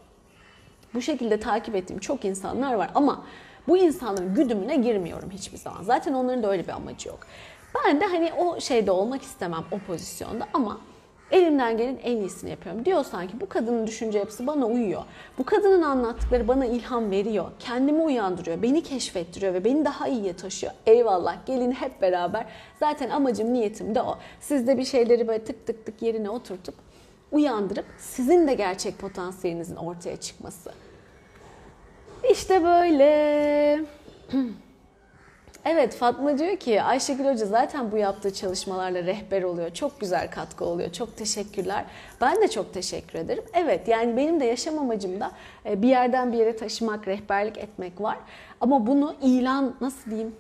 Bu şekilde takip ettiğim çok insanlar var ama bu insanların güdümüne girmiyorum hiçbir zaman. Zaten onların da öyle bir amacı yok. Ben de hani o şeyde olmak istemem o pozisyonda ama elimden gelen en iyisini yapıyorum. Diyor sanki bu kadının düşünce yapısı bana uyuyor. Bu kadının anlattıkları bana ilham veriyor. Kendimi uyandırıyor, beni keşfettiriyor ve beni daha iyiye taşıyor. Eyvallah gelin hep beraber. Zaten amacım, niyetim de o. Siz de bir şeyleri böyle tık tık tık yerine oturtup uyandırıp sizin de gerçek potansiyelinizin ortaya çıkması. İşte böyle. Evet Fatma diyor ki Ayşegül Hoca zaten bu yaptığı çalışmalarla rehber oluyor. Çok güzel katkı oluyor. Çok teşekkürler. Ben de çok teşekkür ederim. Evet yani benim de yaşam amacımda e, bir yerden bir yere taşımak, rehberlik etmek var. Ama bunu ilan nasıl diyeyim?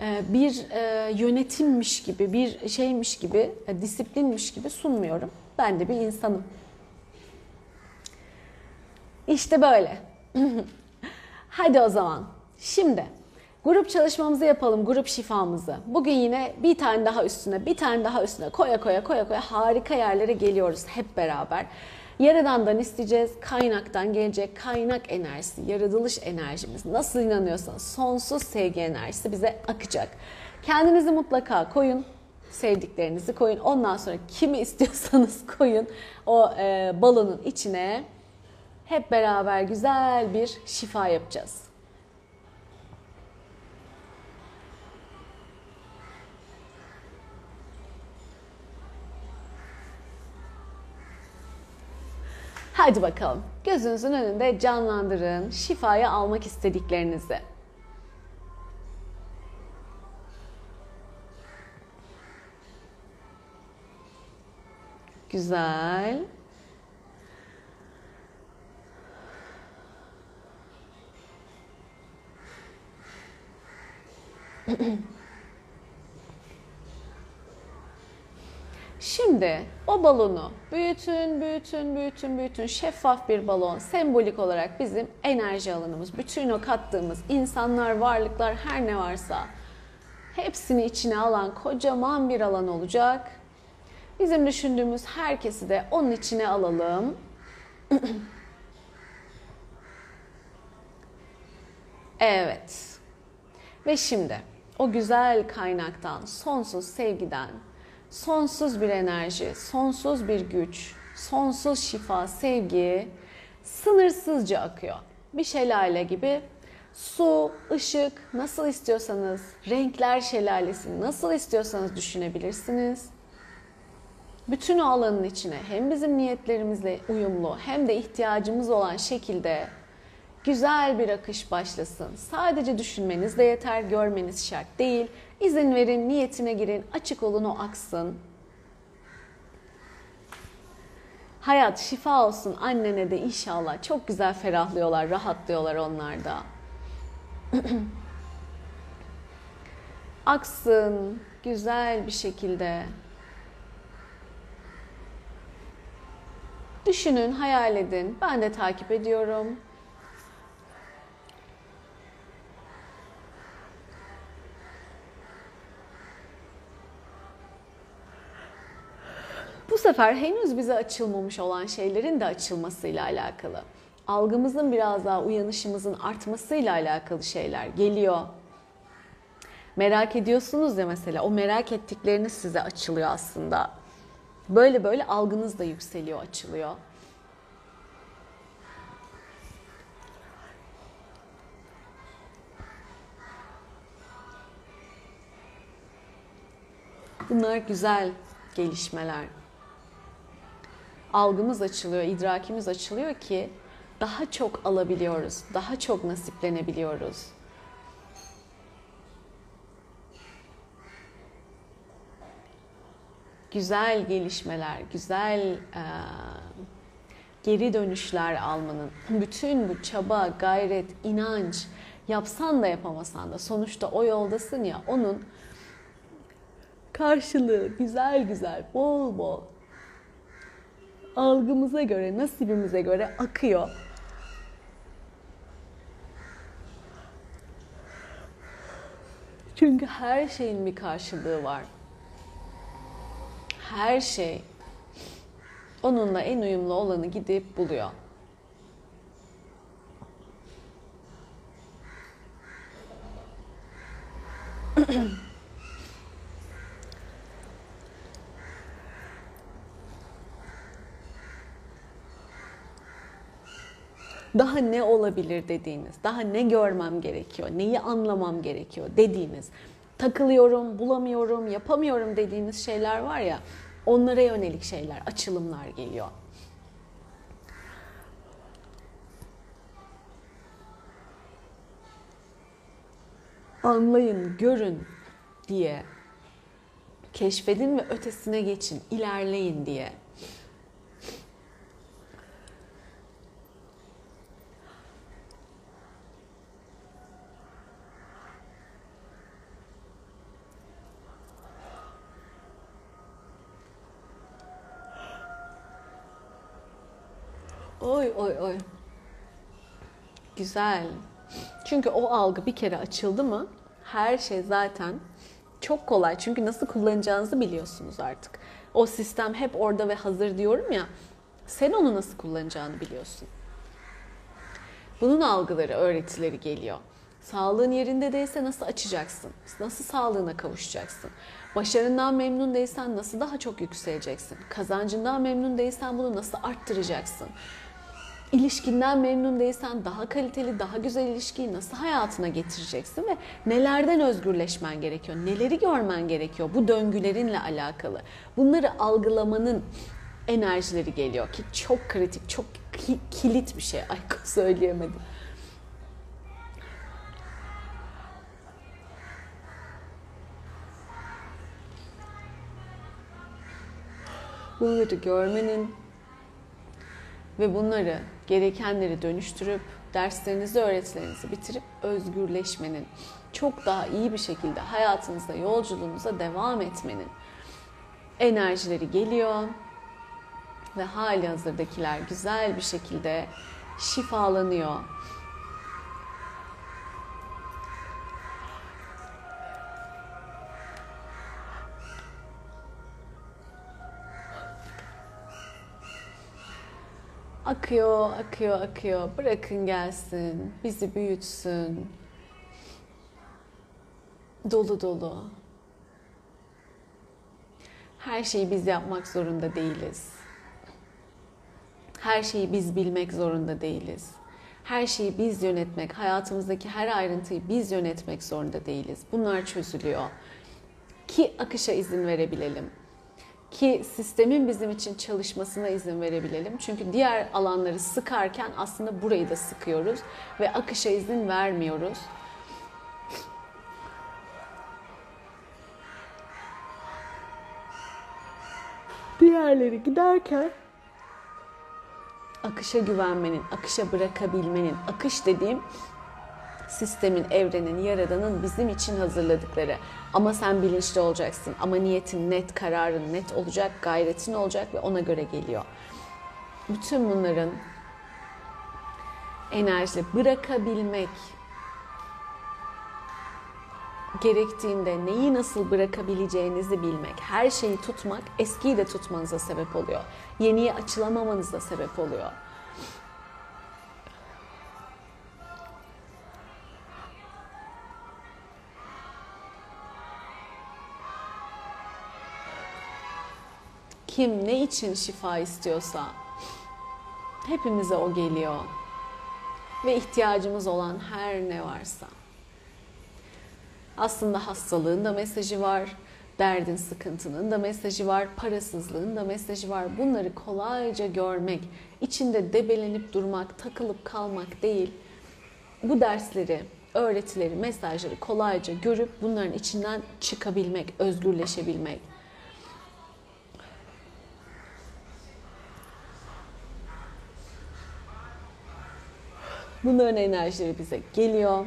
E, bir e, yönetimmiş gibi, bir şeymiş gibi, disiplinmiş gibi sunmuyorum. Ben de bir insanım. İşte böyle. Hadi o zaman. Şimdi grup çalışmamızı yapalım, grup şifamızı. Bugün yine bir tane daha üstüne, bir tane daha üstüne koya koya koya koya harika yerlere geliyoruz hep beraber. Yaradan'dan isteyeceğiz, kaynaktan gelecek kaynak enerjisi, yaratılış enerjimiz. Nasıl inanıyorsanız sonsuz sevgi enerjisi bize akacak. Kendinizi mutlaka koyun, sevdiklerinizi koyun. Ondan sonra kimi istiyorsanız koyun o e, balonun içine. Hep beraber güzel bir şifa yapacağız. Hadi bakalım. Gözünüzün önünde canlandırın şifayı almak istediklerinizi. Güzel. Şimdi o balonu büyütün, büyütün, büyütün, büyütün. Şeffaf bir balon sembolik olarak bizim enerji alanımız. Bütün o kattığımız insanlar, varlıklar her ne varsa hepsini içine alan kocaman bir alan olacak. Bizim düşündüğümüz herkesi de onun içine alalım. evet. Ve şimdi o güzel kaynaktan, sonsuz sevgiden, sonsuz bir enerji, sonsuz bir güç, sonsuz şifa, sevgi sınırsızca akıyor. Bir şelale gibi su, ışık nasıl istiyorsanız, renkler şelalesi nasıl istiyorsanız düşünebilirsiniz. Bütün o alanın içine hem bizim niyetlerimizle uyumlu hem de ihtiyacımız olan şekilde güzel bir akış başlasın. Sadece düşünmeniz de yeter, görmeniz şart değil. İzin verin, niyetine girin, açık olun o aksın. Hayat şifa olsun annene de inşallah. Çok güzel ferahlıyorlar, rahatlıyorlar onlar da. Aksın güzel bir şekilde. Düşünün, hayal edin. Ben de takip ediyorum. Bu sefer henüz bize açılmamış olan şeylerin de açılmasıyla alakalı. Algımızın biraz daha uyanışımızın artmasıyla alakalı şeyler geliyor. Merak ediyorsunuz ya mesela o merak ettikleriniz size açılıyor aslında. Böyle böyle algınız da yükseliyor, açılıyor. Bunlar güzel gelişmeler algımız açılıyor, idrakimiz açılıyor ki daha çok alabiliyoruz, daha çok nasiplenebiliyoruz. Güzel gelişmeler, güzel e, geri dönüşler almanın, bütün bu çaba, gayret, inanç, yapsan da yapamasan da sonuçta o yoldasın ya onun karşılığı güzel güzel, bol bol algımıza göre, nasibimize göre akıyor. Çünkü her şeyin bir karşılığı var. Her şey onunla en uyumlu olanı gidip buluyor. daha ne olabilir dediğiniz, daha ne görmem gerekiyor, neyi anlamam gerekiyor dediğiniz, takılıyorum, bulamıyorum, yapamıyorum dediğiniz şeyler var ya, onlara yönelik şeyler, açılımlar geliyor. Anlayın, görün diye keşfedin ve ötesine geçin, ilerleyin diye. Oy oy oy. Güzel. Çünkü o algı bir kere açıldı mı her şey zaten çok kolay. Çünkü nasıl kullanacağınızı biliyorsunuz artık. O sistem hep orada ve hazır diyorum ya. Sen onu nasıl kullanacağını biliyorsun. Bunun algıları, öğretileri geliyor. Sağlığın yerinde değilse nasıl açacaksın? Nasıl sağlığına kavuşacaksın? Başarından memnun değilsen nasıl daha çok yükseleceksin? Kazancından memnun değilsen bunu nasıl arttıracaksın? İlişkinden memnun değilsen daha kaliteli, daha güzel ilişkiyi nasıl hayatına getireceksin ve nelerden özgürleşmen gerekiyor? Neleri görmen gerekiyor bu döngülerinle alakalı? Bunları algılamanın enerjileri geliyor ki çok kritik, çok ki- kilit bir şey. Ay söyleyemedim. Bunları görmenin ve bunları gerekenleri dönüştürüp derslerinizi, öğretilerinizi bitirip özgürleşmenin, çok daha iyi bir şekilde hayatınızda, yolculuğunuza devam etmenin enerjileri geliyor ve hali hazırdakiler güzel bir şekilde şifalanıyor. Akıyor, akıyor, akıyor. Bırakın gelsin, bizi büyütsün. Dolu dolu. Her şeyi biz yapmak zorunda değiliz. Her şeyi biz bilmek zorunda değiliz. Her şeyi biz yönetmek, hayatımızdaki her ayrıntıyı biz yönetmek zorunda değiliz. Bunlar çözülüyor. Ki akışa izin verebilelim ki sistemin bizim için çalışmasına izin verebilelim. Çünkü diğer alanları sıkarken aslında burayı da sıkıyoruz ve akışa izin vermiyoruz. Diğerleri giderken akışa güvenmenin, akışa bırakabilmenin, akış dediğim sistemin, evrenin, yaradanın bizim için hazırladıkları. Ama sen bilinçli olacaksın. Ama niyetin net, kararın net olacak, gayretin olacak ve ona göre geliyor. Bütün bunların enerji bırakabilmek gerektiğinde neyi nasıl bırakabileceğinizi bilmek, her şeyi tutmak eskiyi de tutmanıza sebep oluyor. Yeniye açılamamanıza sebep oluyor. Kim ne için şifa istiyorsa hepimize o geliyor. Ve ihtiyacımız olan her ne varsa. Aslında hastalığın da mesajı var, derdin, sıkıntının da mesajı var, parasızlığın da mesajı var. Bunları kolayca görmek, içinde debelenip durmak, takılıp kalmak değil. Bu dersleri, öğretileri, mesajları kolayca görüp bunların içinden çıkabilmek, özgürleşebilmek. Bunların enerjileri bize geliyor.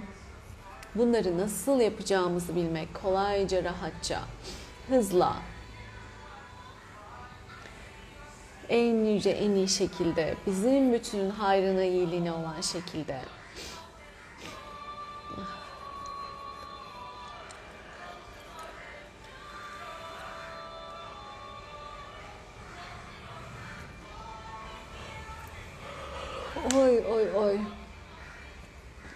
Bunları nasıl yapacağımızı bilmek kolayca, rahatça, hızla, en yüce, en iyi şekilde, bizim bütün hayrına, iyiliğine olan şekilde Oy oy oy.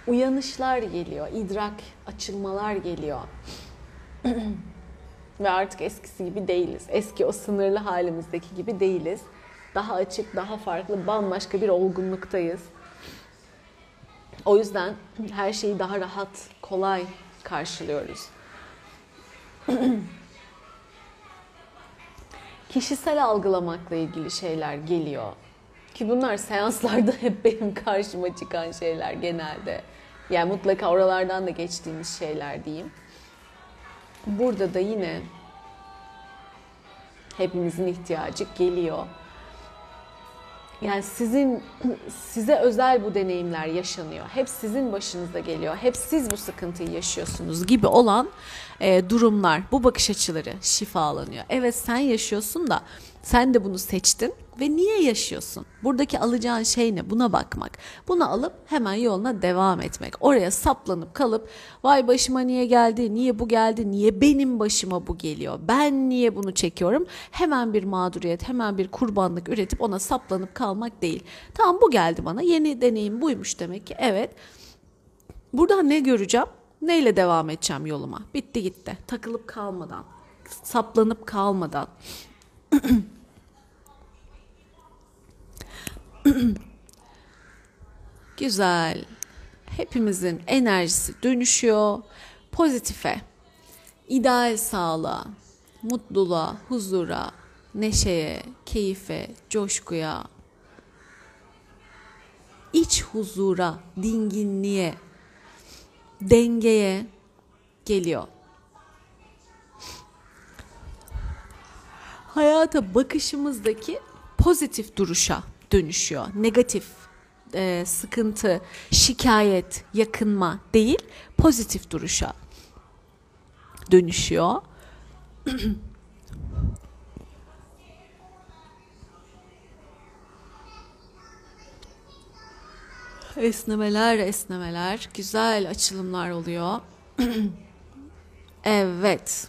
Uyanışlar geliyor, idrak açılmalar geliyor. Ve artık eskisi gibi değiliz. Eski o sınırlı halimizdeki gibi değiliz. Daha açık, daha farklı, bambaşka bir olgunluktayız. O yüzden her şeyi daha rahat, kolay karşılıyoruz. Kişisel algılamakla ilgili şeyler geliyor. Ki bunlar seanslarda hep benim karşıma çıkan şeyler genelde. Yani mutlaka oralardan da geçtiğimiz şeyler diyeyim. Burada da yine hepimizin ihtiyacı geliyor. Yani sizin size özel bu deneyimler yaşanıyor. Hep sizin başınıza geliyor. Hep siz bu sıkıntıyı yaşıyorsunuz gibi olan e, durumlar, bu bakış açıları şifalanıyor. Evet sen yaşıyorsun da sen de bunu seçtin ve niye yaşıyorsun? Buradaki alacağın şey ne? Buna bakmak. Bunu alıp hemen yoluna devam etmek. Oraya saplanıp kalıp vay başıma niye geldi? Niye bu geldi? Niye benim başıma bu geliyor? Ben niye bunu çekiyorum? Hemen bir mağduriyet, hemen bir kurbanlık üretip ona saplanıp kalmak değil. Tamam bu geldi bana. Yeni deneyim buymuş demek ki. Evet. Buradan ne göreceğim? Neyle devam edeceğim yoluma? Bitti gitti. Takılıp kalmadan, saplanıp kalmadan. Güzel. Hepimizin enerjisi dönüşüyor pozitife, ideal sağlığa, mutluluğa, huzura, neşeye, keyfe, coşkuya, iç huzura, dinginliğe, dengeye geliyor. Hayata bakışımızdaki pozitif duruşa dönüşüyor. Negatif e, sıkıntı, şikayet, yakınma değil, pozitif duruşa dönüşüyor. esnemeler, esnemeler, güzel açılımlar oluyor. evet.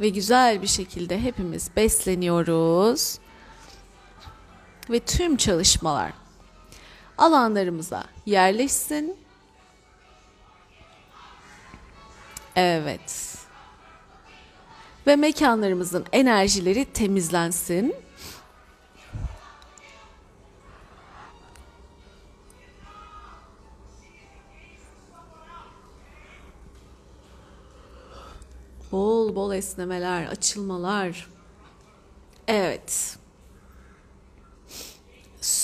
Ve güzel bir şekilde hepimiz besleniyoruz ve tüm çalışmalar alanlarımıza yerleşsin. Evet. Ve mekanlarımızın enerjileri temizlensin. Bol bol esnemeler, açılmalar. Evet.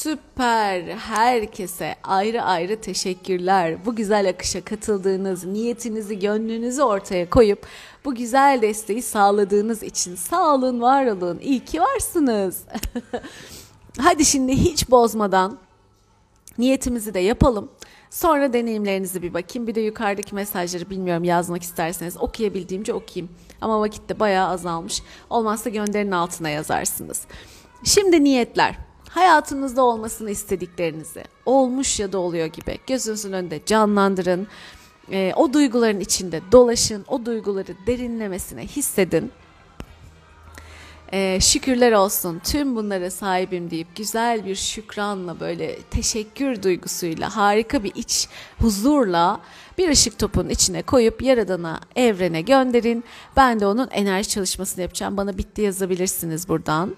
Süper. Herkese ayrı ayrı teşekkürler. Bu güzel akışa katıldığınız, niyetinizi, gönlünüzü ortaya koyup bu güzel desteği sağladığınız için sağ olun, var olun. İyi ki varsınız. Hadi şimdi hiç bozmadan niyetimizi de yapalım. Sonra deneyimlerinizi bir bakayım. Bir de yukarıdaki mesajları bilmiyorum yazmak isterseniz okuyabildiğimce okuyayım. Ama vakit de bayağı azalmış. Olmazsa gönderin altına yazarsınız. Şimdi niyetler hayatınızda olmasını istediklerinizi olmuş ya da oluyor gibi gözünüzün önünde canlandırın. E, o duyguların içinde dolaşın. O duyguları derinlemesine hissedin. E, şükürler olsun tüm bunlara sahibim deyip güzel bir şükranla böyle teşekkür duygusuyla harika bir iç huzurla bir ışık topunun içine koyup yaradana evrene gönderin. Ben de onun enerji çalışmasını yapacağım. Bana bitti yazabilirsiniz buradan.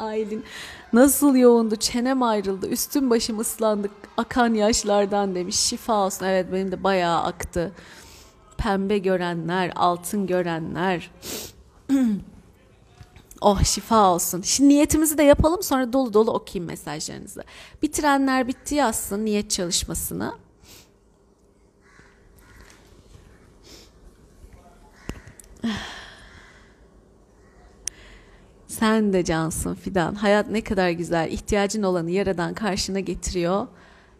Aylin. Nasıl yoğundu çenem ayrıldı üstüm başım ıslandı akan yaşlardan demiş. Şifa olsun. Evet benim de bayağı aktı. Pembe görenler altın görenler. Oh şifa olsun. Şimdi niyetimizi de yapalım sonra dolu dolu okuyayım mesajlarınızı. Bitirenler bitti yazsın niyet çalışmasını Sen de cansın Fidan. Hayat ne kadar güzel. İhtiyacın olanı yaradan karşına getiriyor.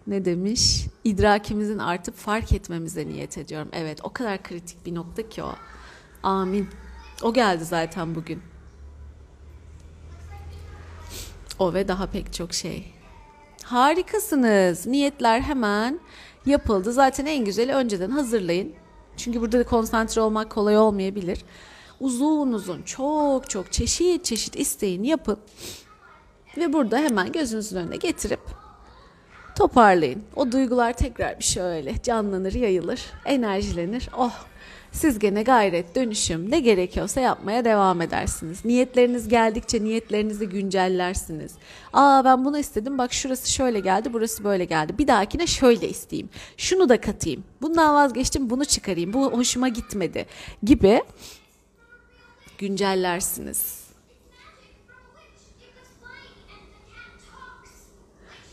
Ne demiş? İdrakimizin artıp fark etmemize niyet ediyorum. Evet o kadar kritik bir nokta ki o. Amin. O geldi zaten bugün. O ve daha pek çok şey. Harikasınız. Niyetler hemen yapıldı. Zaten en güzeli önceden hazırlayın. Çünkü burada konsantre olmak kolay olmayabilir uzun uzun çok çok çeşit çeşit isteğini yapın ve burada hemen gözünüzün önüne getirip Toparlayın. O duygular tekrar bir şöyle canlanır, yayılır, enerjilenir. Oh siz gene gayret, dönüşüm ne gerekiyorsa yapmaya devam edersiniz. Niyetleriniz geldikçe niyetlerinizi güncellersiniz. Aa ben bunu istedim bak şurası şöyle geldi burası böyle geldi. Bir dahakine şöyle isteyeyim. Şunu da katayım. Bundan vazgeçtim bunu çıkarayım. Bu hoşuma gitmedi gibi güncellersiniz.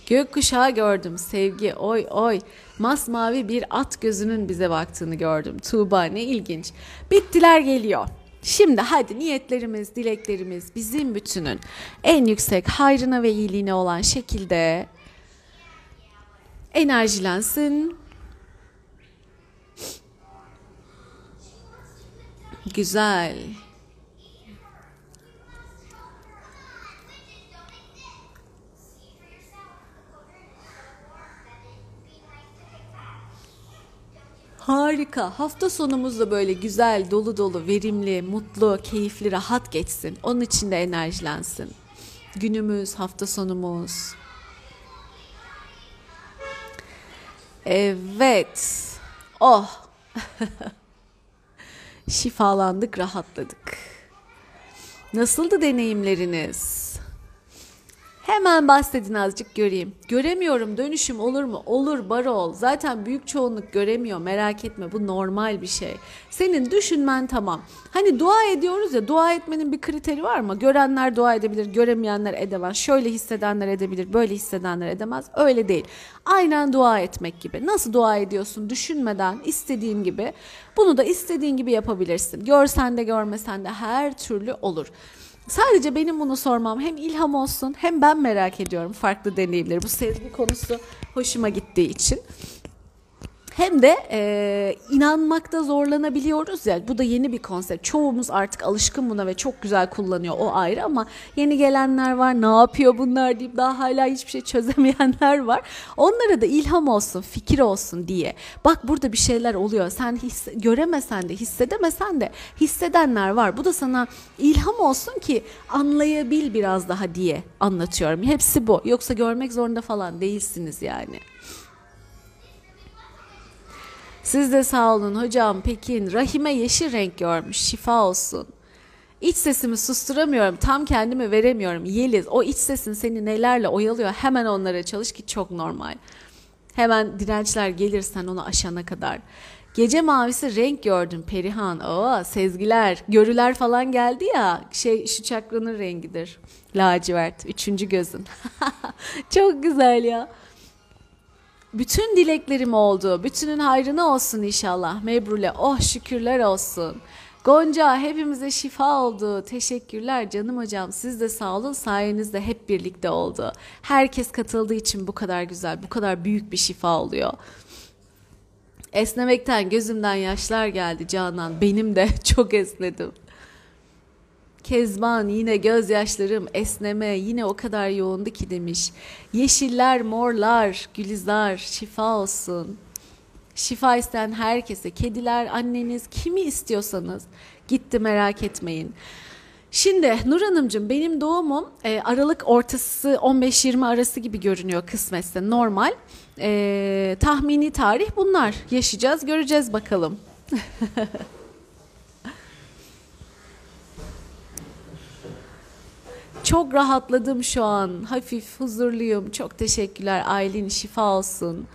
Gökkuşağı gördüm sevgi oy oy. Masmavi bir at gözünün bize baktığını gördüm. Tuğba ne ilginç. Bittiler geliyor. Şimdi hadi niyetlerimiz, dileklerimiz bizim bütünün en yüksek hayrına ve iyiliğine olan şekilde enerjilensin. Güzel. Harika. Hafta sonumuz da böyle güzel, dolu dolu, verimli, mutlu, keyifli, rahat geçsin. Onun için de enerjilensin. Günümüz, hafta sonumuz. Evet. Oh. Şifalandık, rahatladık. Nasıldı deneyimleriniz? Hemen bahsedin azıcık göreyim. Göremiyorum dönüşüm olur mu? Olur Barol. Zaten büyük çoğunluk göremiyor merak etme bu normal bir şey. Senin düşünmen tamam. Hani dua ediyoruz ya dua etmenin bir kriteri var mı? Görenler dua edebilir, göremeyenler edemez. Şöyle hissedenler edebilir, böyle hissedenler edemez. Öyle değil. Aynen dua etmek gibi. Nasıl dua ediyorsun düşünmeden istediğin gibi. Bunu da istediğin gibi yapabilirsin. Görsen de görmesen de her türlü olur. Sadece benim bunu sormam hem ilham olsun hem ben merak ediyorum farklı deneyimleri. Bu sezgi konusu hoşuma gittiği için hem de e, inanmakta zorlanabiliyoruz ya bu da yeni bir konsept. Çoğumuz artık alışkın buna ve çok güzel kullanıyor o ayrı ama yeni gelenler var ne yapıyor bunlar deyip daha hala hiçbir şey çözemeyenler var. Onlara da ilham olsun fikir olsun diye bak burada bir şeyler oluyor sen hisse, göremesen de hissedemesen de hissedenler var. Bu da sana ilham olsun ki anlayabil biraz daha diye anlatıyorum. Hepsi bu yoksa görmek zorunda falan değilsiniz yani. Siz de sağ olun hocam Pekin. Rahime yeşil renk görmüş. Şifa olsun. İç sesimi susturamıyorum. Tam kendimi veremiyorum. Yeliz o iç sesin seni nelerle oyalıyor. Hemen onlara çalış ki çok normal. Hemen dirençler gelirsen onu aşana kadar. Gece mavisi renk gördüm Perihan. Oo sezgiler, görüler falan geldi ya. Şey şu çakranın rengidir. Lacivert. Üçüncü gözün. çok güzel ya. Bütün dileklerim oldu. Bütünün hayrına olsun inşallah. Mebrule oh şükürler olsun. Gonca hepimize şifa oldu. Teşekkürler canım hocam. Siz de sağ olun. Sayenizde hep birlikte oldu. Herkes katıldığı için bu kadar güzel, bu kadar büyük bir şifa oluyor. Esnemekten gözümden yaşlar geldi Canan. Benim de çok esnedim. Kezban yine gözyaşlarım esneme yine o kadar yoğundu ki demiş. Yeşiller, morlar, gülizar şifa olsun. Şifa isteyen herkese, kediler, anneniz, kimi istiyorsanız gitti merak etmeyin. Şimdi Nur Hanımcığım benim doğumum e, Aralık ortası 15-20 arası gibi görünüyor kısmetse normal. E, tahmini tarih bunlar. Yaşayacağız göreceğiz bakalım. Çok rahatladım şu an. Hafif, huzurluyum. Çok teşekkürler. Aylin şifa olsun.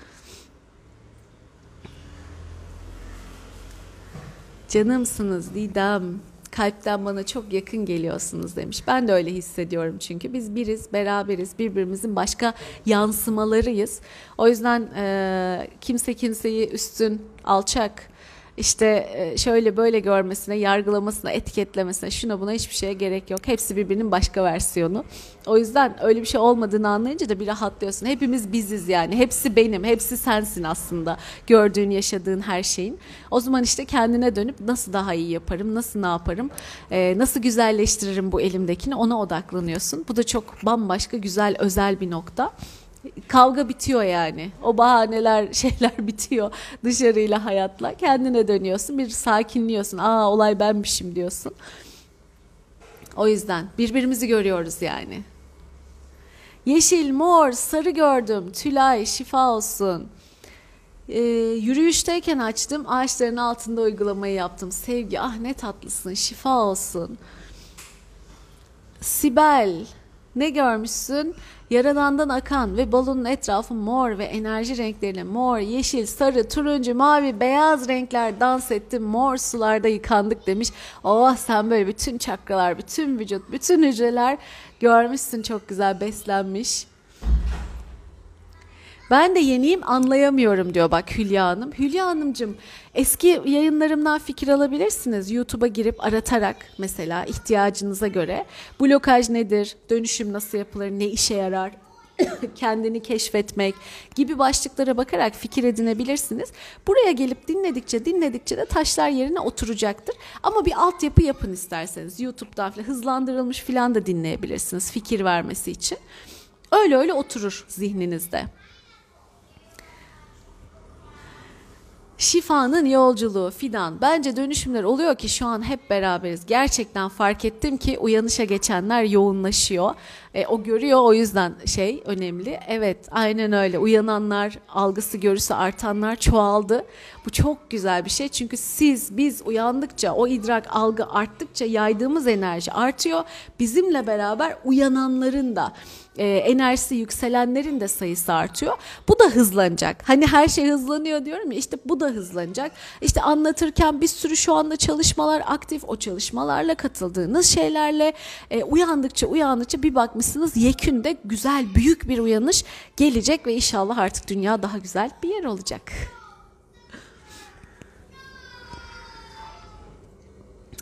Canımsınız Didem. Kalpten bana çok yakın geliyorsunuz demiş. Ben de öyle hissediyorum çünkü biz biriz, beraberiz, birbirimizin başka yansımalarıyız. O yüzden e, kimse kimseyi üstün, alçak, işte e, şöyle böyle görmesine, yargılamasına, etiketlemesine, şuna buna hiçbir şeye gerek yok. Hepsi birbirinin başka versiyonu. O yüzden öyle bir şey olmadığını anlayınca da bir rahatlıyorsun. Hepimiz biziz yani. Hepsi benim, hepsi sensin aslında. Gördüğün, yaşadığın her şeyin. O zaman işte kendine dönüp nasıl daha iyi yaparım, nasıl ne yaparım, e, nasıl güzelleştiririm bu elimdekini ona odaklanıyorsun. Bu da çok bambaşka, güzel, özel bir nokta kavga bitiyor yani. O bahaneler, şeyler bitiyor dışarıyla hayatla. Kendine dönüyorsun, bir sakinliyorsun. Aa olay benmişim diyorsun. O yüzden birbirimizi görüyoruz yani. Yeşil, mor, sarı gördüm. Tülay, şifa olsun. Ee, yürüyüşteyken açtım. Ağaçların altında uygulamayı yaptım. Sevgi, ah ne tatlısın. Şifa olsun. Sibel, ne görmüşsün? Yaradandan akan ve balonun etrafı mor ve enerji renkleriyle mor, yeşil, sarı, turuncu, mavi, beyaz renkler dans etti. Mor sularda yıkandık demiş. Oh sen böyle bütün çakralar, bütün vücut, bütün hücreler görmüşsün çok güzel beslenmiş. Ben de yeniyim anlayamıyorum diyor bak Hülya Hanım. Hülya Hanımcığım eski yayınlarımdan fikir alabilirsiniz. YouTube'a girip aratarak mesela ihtiyacınıza göre blokaj nedir, dönüşüm nasıl yapılır, ne işe yarar, kendini keşfetmek gibi başlıklara bakarak fikir edinebilirsiniz. Buraya gelip dinledikçe dinledikçe de taşlar yerine oturacaktır. Ama bir altyapı yapın isterseniz YouTube'dan falan hızlandırılmış falan da dinleyebilirsiniz fikir vermesi için. Öyle öyle oturur zihninizde. Şifanın yolculuğu Fidan. Bence dönüşümler oluyor ki şu an hep beraberiz. Gerçekten fark ettim ki uyanışa geçenler yoğunlaşıyor. E, o görüyor o yüzden şey önemli. Evet aynen öyle. Uyananlar, algısı görüsü artanlar çoğaldı. Bu çok güzel bir şey. Çünkü siz biz uyandıkça o idrak algı arttıkça yaydığımız enerji artıyor. Bizimle beraber uyananların da e, enerjisi yükselenlerin de sayısı artıyor. Bu da hızlanacak. Hani her şey hızlanıyor diyorum ya işte bu da hızlanacak. İşte anlatırken bir sürü şu anda çalışmalar aktif. O çalışmalarla katıldığınız şeylerle e, uyandıkça uyandıkça bir bakmışsınız yekünde güzel büyük bir uyanış gelecek ve inşallah artık dünya daha güzel bir yer olacak.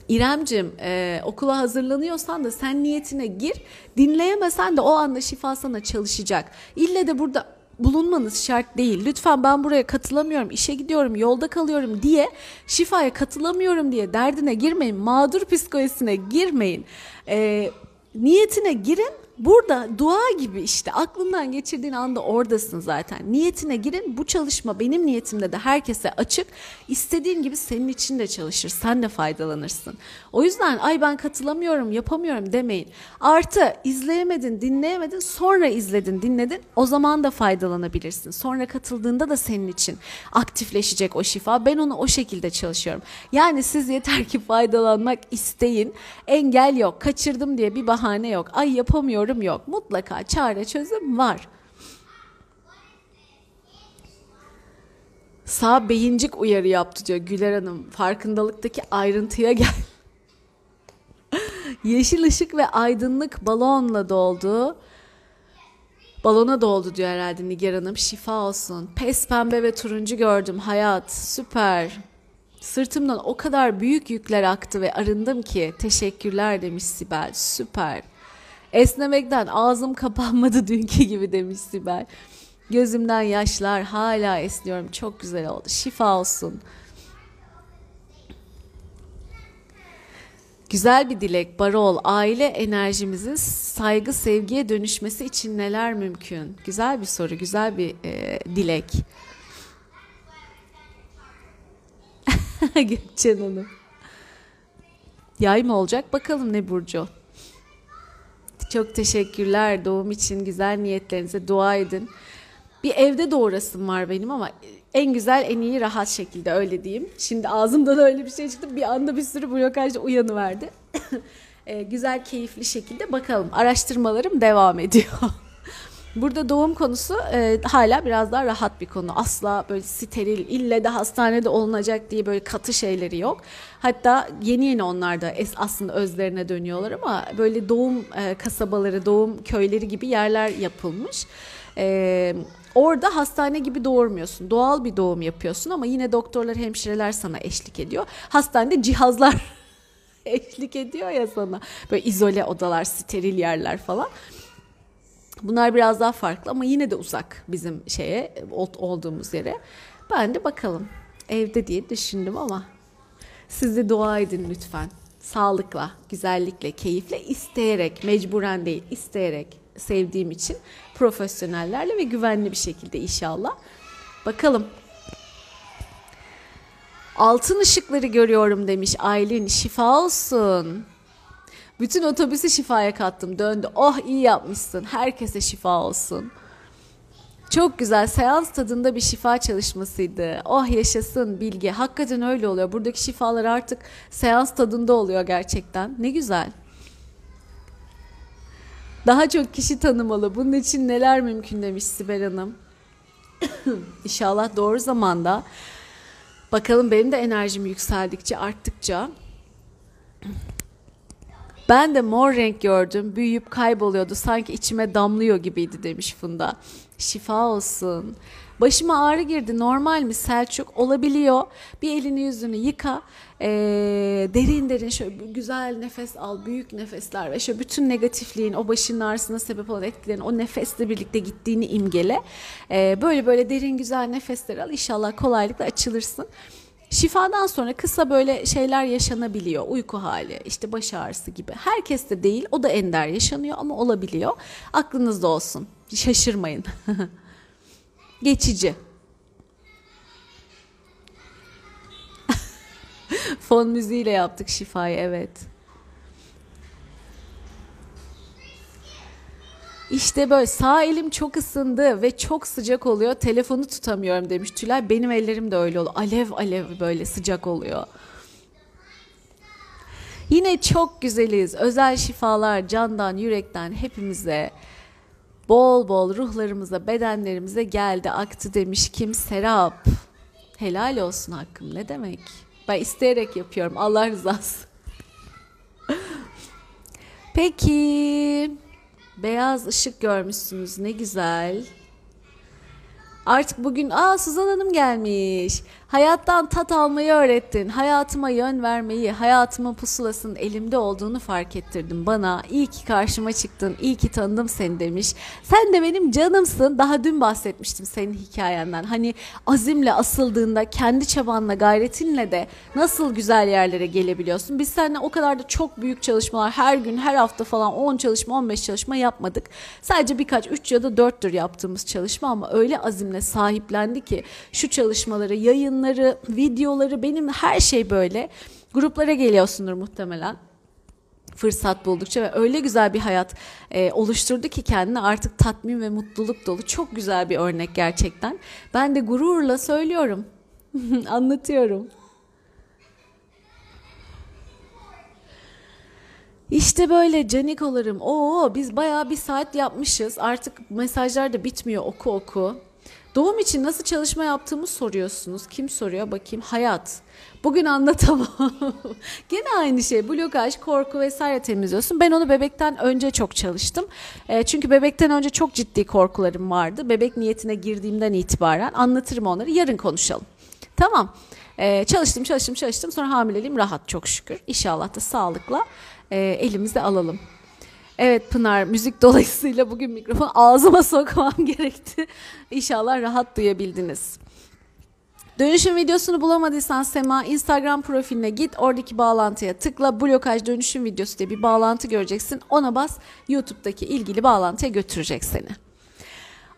İremcim e, okula hazırlanıyorsan da sen niyetine gir. Dinleyemesen de o anda şifa sana çalışacak. İlle de burada bulunmanız şart değil. Lütfen ben buraya katılamıyorum, işe gidiyorum, yolda kalıyorum diye şifaya katılamıyorum diye derdine girmeyin. Mağdur psikolojisine girmeyin. E, niyetine girin Burada dua gibi işte aklından geçirdiğin anda oradasın zaten. Niyetine girin. Bu çalışma benim niyetimde de herkese açık. İstediğin gibi senin için de çalışır. Sen de faydalanırsın. O yüzden ay ben katılamıyorum, yapamıyorum demeyin. Artı izleyemedin, dinleyemedin, sonra izledin, dinledin. O zaman da faydalanabilirsin. Sonra katıldığında da senin için aktifleşecek o şifa. Ben onu o şekilde çalışıyorum. Yani siz yeter ki faydalanmak isteyin. Engel yok. Kaçırdım diye bir bahane yok. Ay yapamıyorum yorum yok. Mutlaka çare çözüm var. Sağ beyincik uyarı yaptı diyor Güler Hanım. Farkındalıktaki ayrıntıya gel. Yeşil ışık ve aydınlık balonla doldu. Balona doldu diyor herhalde Nigar Hanım. Şifa olsun. Pes pembe ve turuncu gördüm. Hayat süper. Sırtımdan o kadar büyük yükler aktı ve arındım ki. Teşekkürler demiş Sibel. Süper. Esnemekten ağzım kapanmadı dünkü gibi demiş Sibel. Gözümden yaşlar hala esniyorum. Çok güzel oldu. Şifa olsun. Güzel bir dilek Barol. Aile enerjimizin saygı sevgiye dönüşmesi için neler mümkün? Güzel bir soru, güzel bir e, dilek. Gökçen Hanım. Yay mı olacak? Bakalım ne burcu. Çok teşekkürler doğum için güzel niyetlerinize dua edin. Bir evde doğurasım var benim ama en güzel, en iyi, rahat şekilde öyle diyeyim. Şimdi ağzımdan öyle bir şey çıktı. Bir anda bir sürü blokajla uyanıverdi. e, güzel, keyifli şekilde bakalım. Araştırmalarım devam ediyor. Burada doğum konusu e, hala biraz daha rahat bir konu. Asla böyle steril, ille de hastanede olunacak diye böyle katı şeyleri yok. Hatta yeni yeni onlar da es, aslında özlerine dönüyorlar ama böyle doğum e, kasabaları, doğum köyleri gibi yerler yapılmış. E, orada hastane gibi doğurmuyorsun. Doğal bir doğum yapıyorsun ama yine doktorlar, hemşireler sana eşlik ediyor. Hastanede cihazlar eşlik ediyor ya sana. Böyle izole odalar, steril yerler falan. Bunlar biraz daha farklı ama yine de uzak bizim şeye olduğumuz yere. Ben de bakalım evde diye düşündüm ama siz de dua edin lütfen. Sağlıkla, güzellikle, keyifle, isteyerek, mecburen değil, isteyerek sevdiğim için profesyonellerle ve güvenli bir şekilde inşallah. Bakalım. Altın ışıkları görüyorum demiş Aylin. Şifa olsun. Bütün otobüsü şifaya kattım. Döndü. Oh iyi yapmışsın. Herkese şifa olsun. Çok güzel. Seans tadında bir şifa çalışmasıydı. Oh yaşasın bilgi. Hakikaten öyle oluyor. Buradaki şifalar artık seans tadında oluyor gerçekten. Ne güzel. Daha çok kişi tanımalı. Bunun için neler mümkün demiş Sibel Hanım. İnşallah doğru zamanda. Bakalım benim de enerjim yükseldikçe, arttıkça. Ben de mor renk gördüm. Büyüyüp kayboluyordu. Sanki içime damlıyor gibiydi demiş Funda. Şifa olsun. Başıma ağrı girdi. Normal mi Selçuk? Olabiliyor. Bir elini yüzünü yıka. Ee, derin derin şöyle güzel nefes al. Büyük nefesler ve şöyle bütün negatifliğin o başının ağrısına sebep olan etkilerin o nefesle birlikte gittiğini imgele. Ee, böyle böyle derin güzel nefesler al. İnşallah kolaylıkla açılırsın. Şifadan sonra kısa böyle şeyler yaşanabiliyor. Uyku hali, işte baş ağrısı gibi. Herkes de değil, o da ender yaşanıyor ama olabiliyor. Aklınızda olsun. Şaşırmayın. Geçici. Fon müziğiyle yaptık şifayı, evet. İşte böyle sağ elim çok ısındı ve çok sıcak oluyor. Telefonu tutamıyorum demiş Tülay. Benim ellerim de öyle oluyor. Alev alev böyle sıcak oluyor. Yine çok güzeliz. Özel şifalar candan, yürekten hepimize bol bol ruhlarımıza, bedenlerimize geldi, aktı demiş kim? Serap. Helal olsun hakkım. Ne demek? Ben isteyerek yapıyorum. Allah rızası. Peki. Beyaz ışık görmüşsünüz. Ne güzel. Artık bugün aa Suzan Hanım gelmiş. Hayattan tat almayı öğrettin. Hayatıma yön vermeyi, hayatımın pusulasının elimde olduğunu fark ettirdin bana. İyi ki karşıma çıktın, iyi ki tanıdım seni demiş. Sen de benim canımsın. Daha dün bahsetmiştim senin hikayenden. Hani azimle asıldığında, kendi çabanla, gayretinle de nasıl güzel yerlere gelebiliyorsun. Biz seninle o kadar da çok büyük çalışmalar her gün, her hafta falan 10 çalışma, 15 çalışma yapmadık. Sadece birkaç 3 ya da 4'tür yaptığımız çalışma ama öyle azimle sahiplendi ki şu çalışmaları yayın yayınları, videoları benim her şey böyle. Gruplara geliyorsundur muhtemelen fırsat buldukça ve öyle güzel bir hayat e, oluşturdu ki kendine artık tatmin ve mutluluk dolu. Çok güzel bir örnek gerçekten. Ben de gururla söylüyorum. Anlatıyorum. İşte böyle canikolarım. Oo biz bayağı bir saat yapmışız. Artık mesajlar da bitmiyor oku oku. Doğum için nasıl çalışma yaptığımı soruyorsunuz. Kim soruyor? Bakayım. Hayat. Bugün anlatamam. Gene aynı şey. Blokaj, korku vesaire temizliyorsun. Ben onu bebekten önce çok çalıştım. E, çünkü bebekten önce çok ciddi korkularım vardı. Bebek niyetine girdiğimden itibaren anlatırım onları. Yarın konuşalım. Tamam. E, çalıştım, çalıştım, çalıştım. Sonra hamileliğim rahat çok şükür. İnşallah da sağlıkla e, elimizde alalım. Evet Pınar, müzik dolayısıyla bugün mikrofon ağzıma sokmam gerekti. İnşallah rahat duyabildiniz. Dönüşüm videosunu bulamadıysan Sema Instagram profiline git oradaki bağlantıya tıkla blokaj dönüşüm videosu diye bir bağlantı göreceksin. Ona bas YouTube'daki ilgili bağlantıya götürecek seni.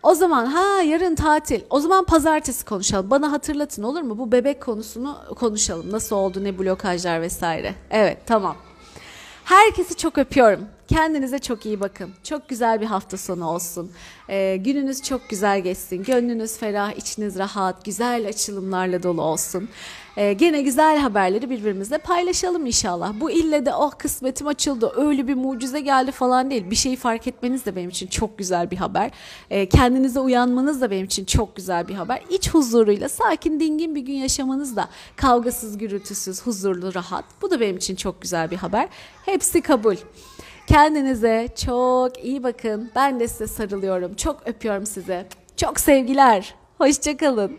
O zaman ha yarın tatil. O zaman pazartesi konuşalım. Bana hatırlatın olur mu? Bu bebek konusunu konuşalım. Nasıl oldu ne blokajlar vesaire. Evet tamam. Herkesi çok öpüyorum. Kendinize çok iyi bakın. Çok güzel bir hafta sonu olsun. Ee, gününüz çok güzel geçsin. Gönlünüz ferah, içiniz rahat, güzel açılımlarla dolu olsun. Ee, gene güzel haberleri birbirimizle paylaşalım inşallah. Bu ille de oh kısmetim açıldı, öyle bir mucize geldi falan değil. Bir şeyi fark etmeniz de benim için çok güzel bir haber. Ee, kendinize uyanmanız da benim için çok güzel bir haber. İç huzuruyla sakin, dingin bir gün yaşamanız da kavgasız, gürültüsüz, huzurlu, rahat. Bu da benim için çok güzel bir haber. Hepsi kabul. Kendinize çok iyi bakın. Ben de size sarılıyorum. Çok öpüyorum size. Çok sevgiler. Hoşçakalın.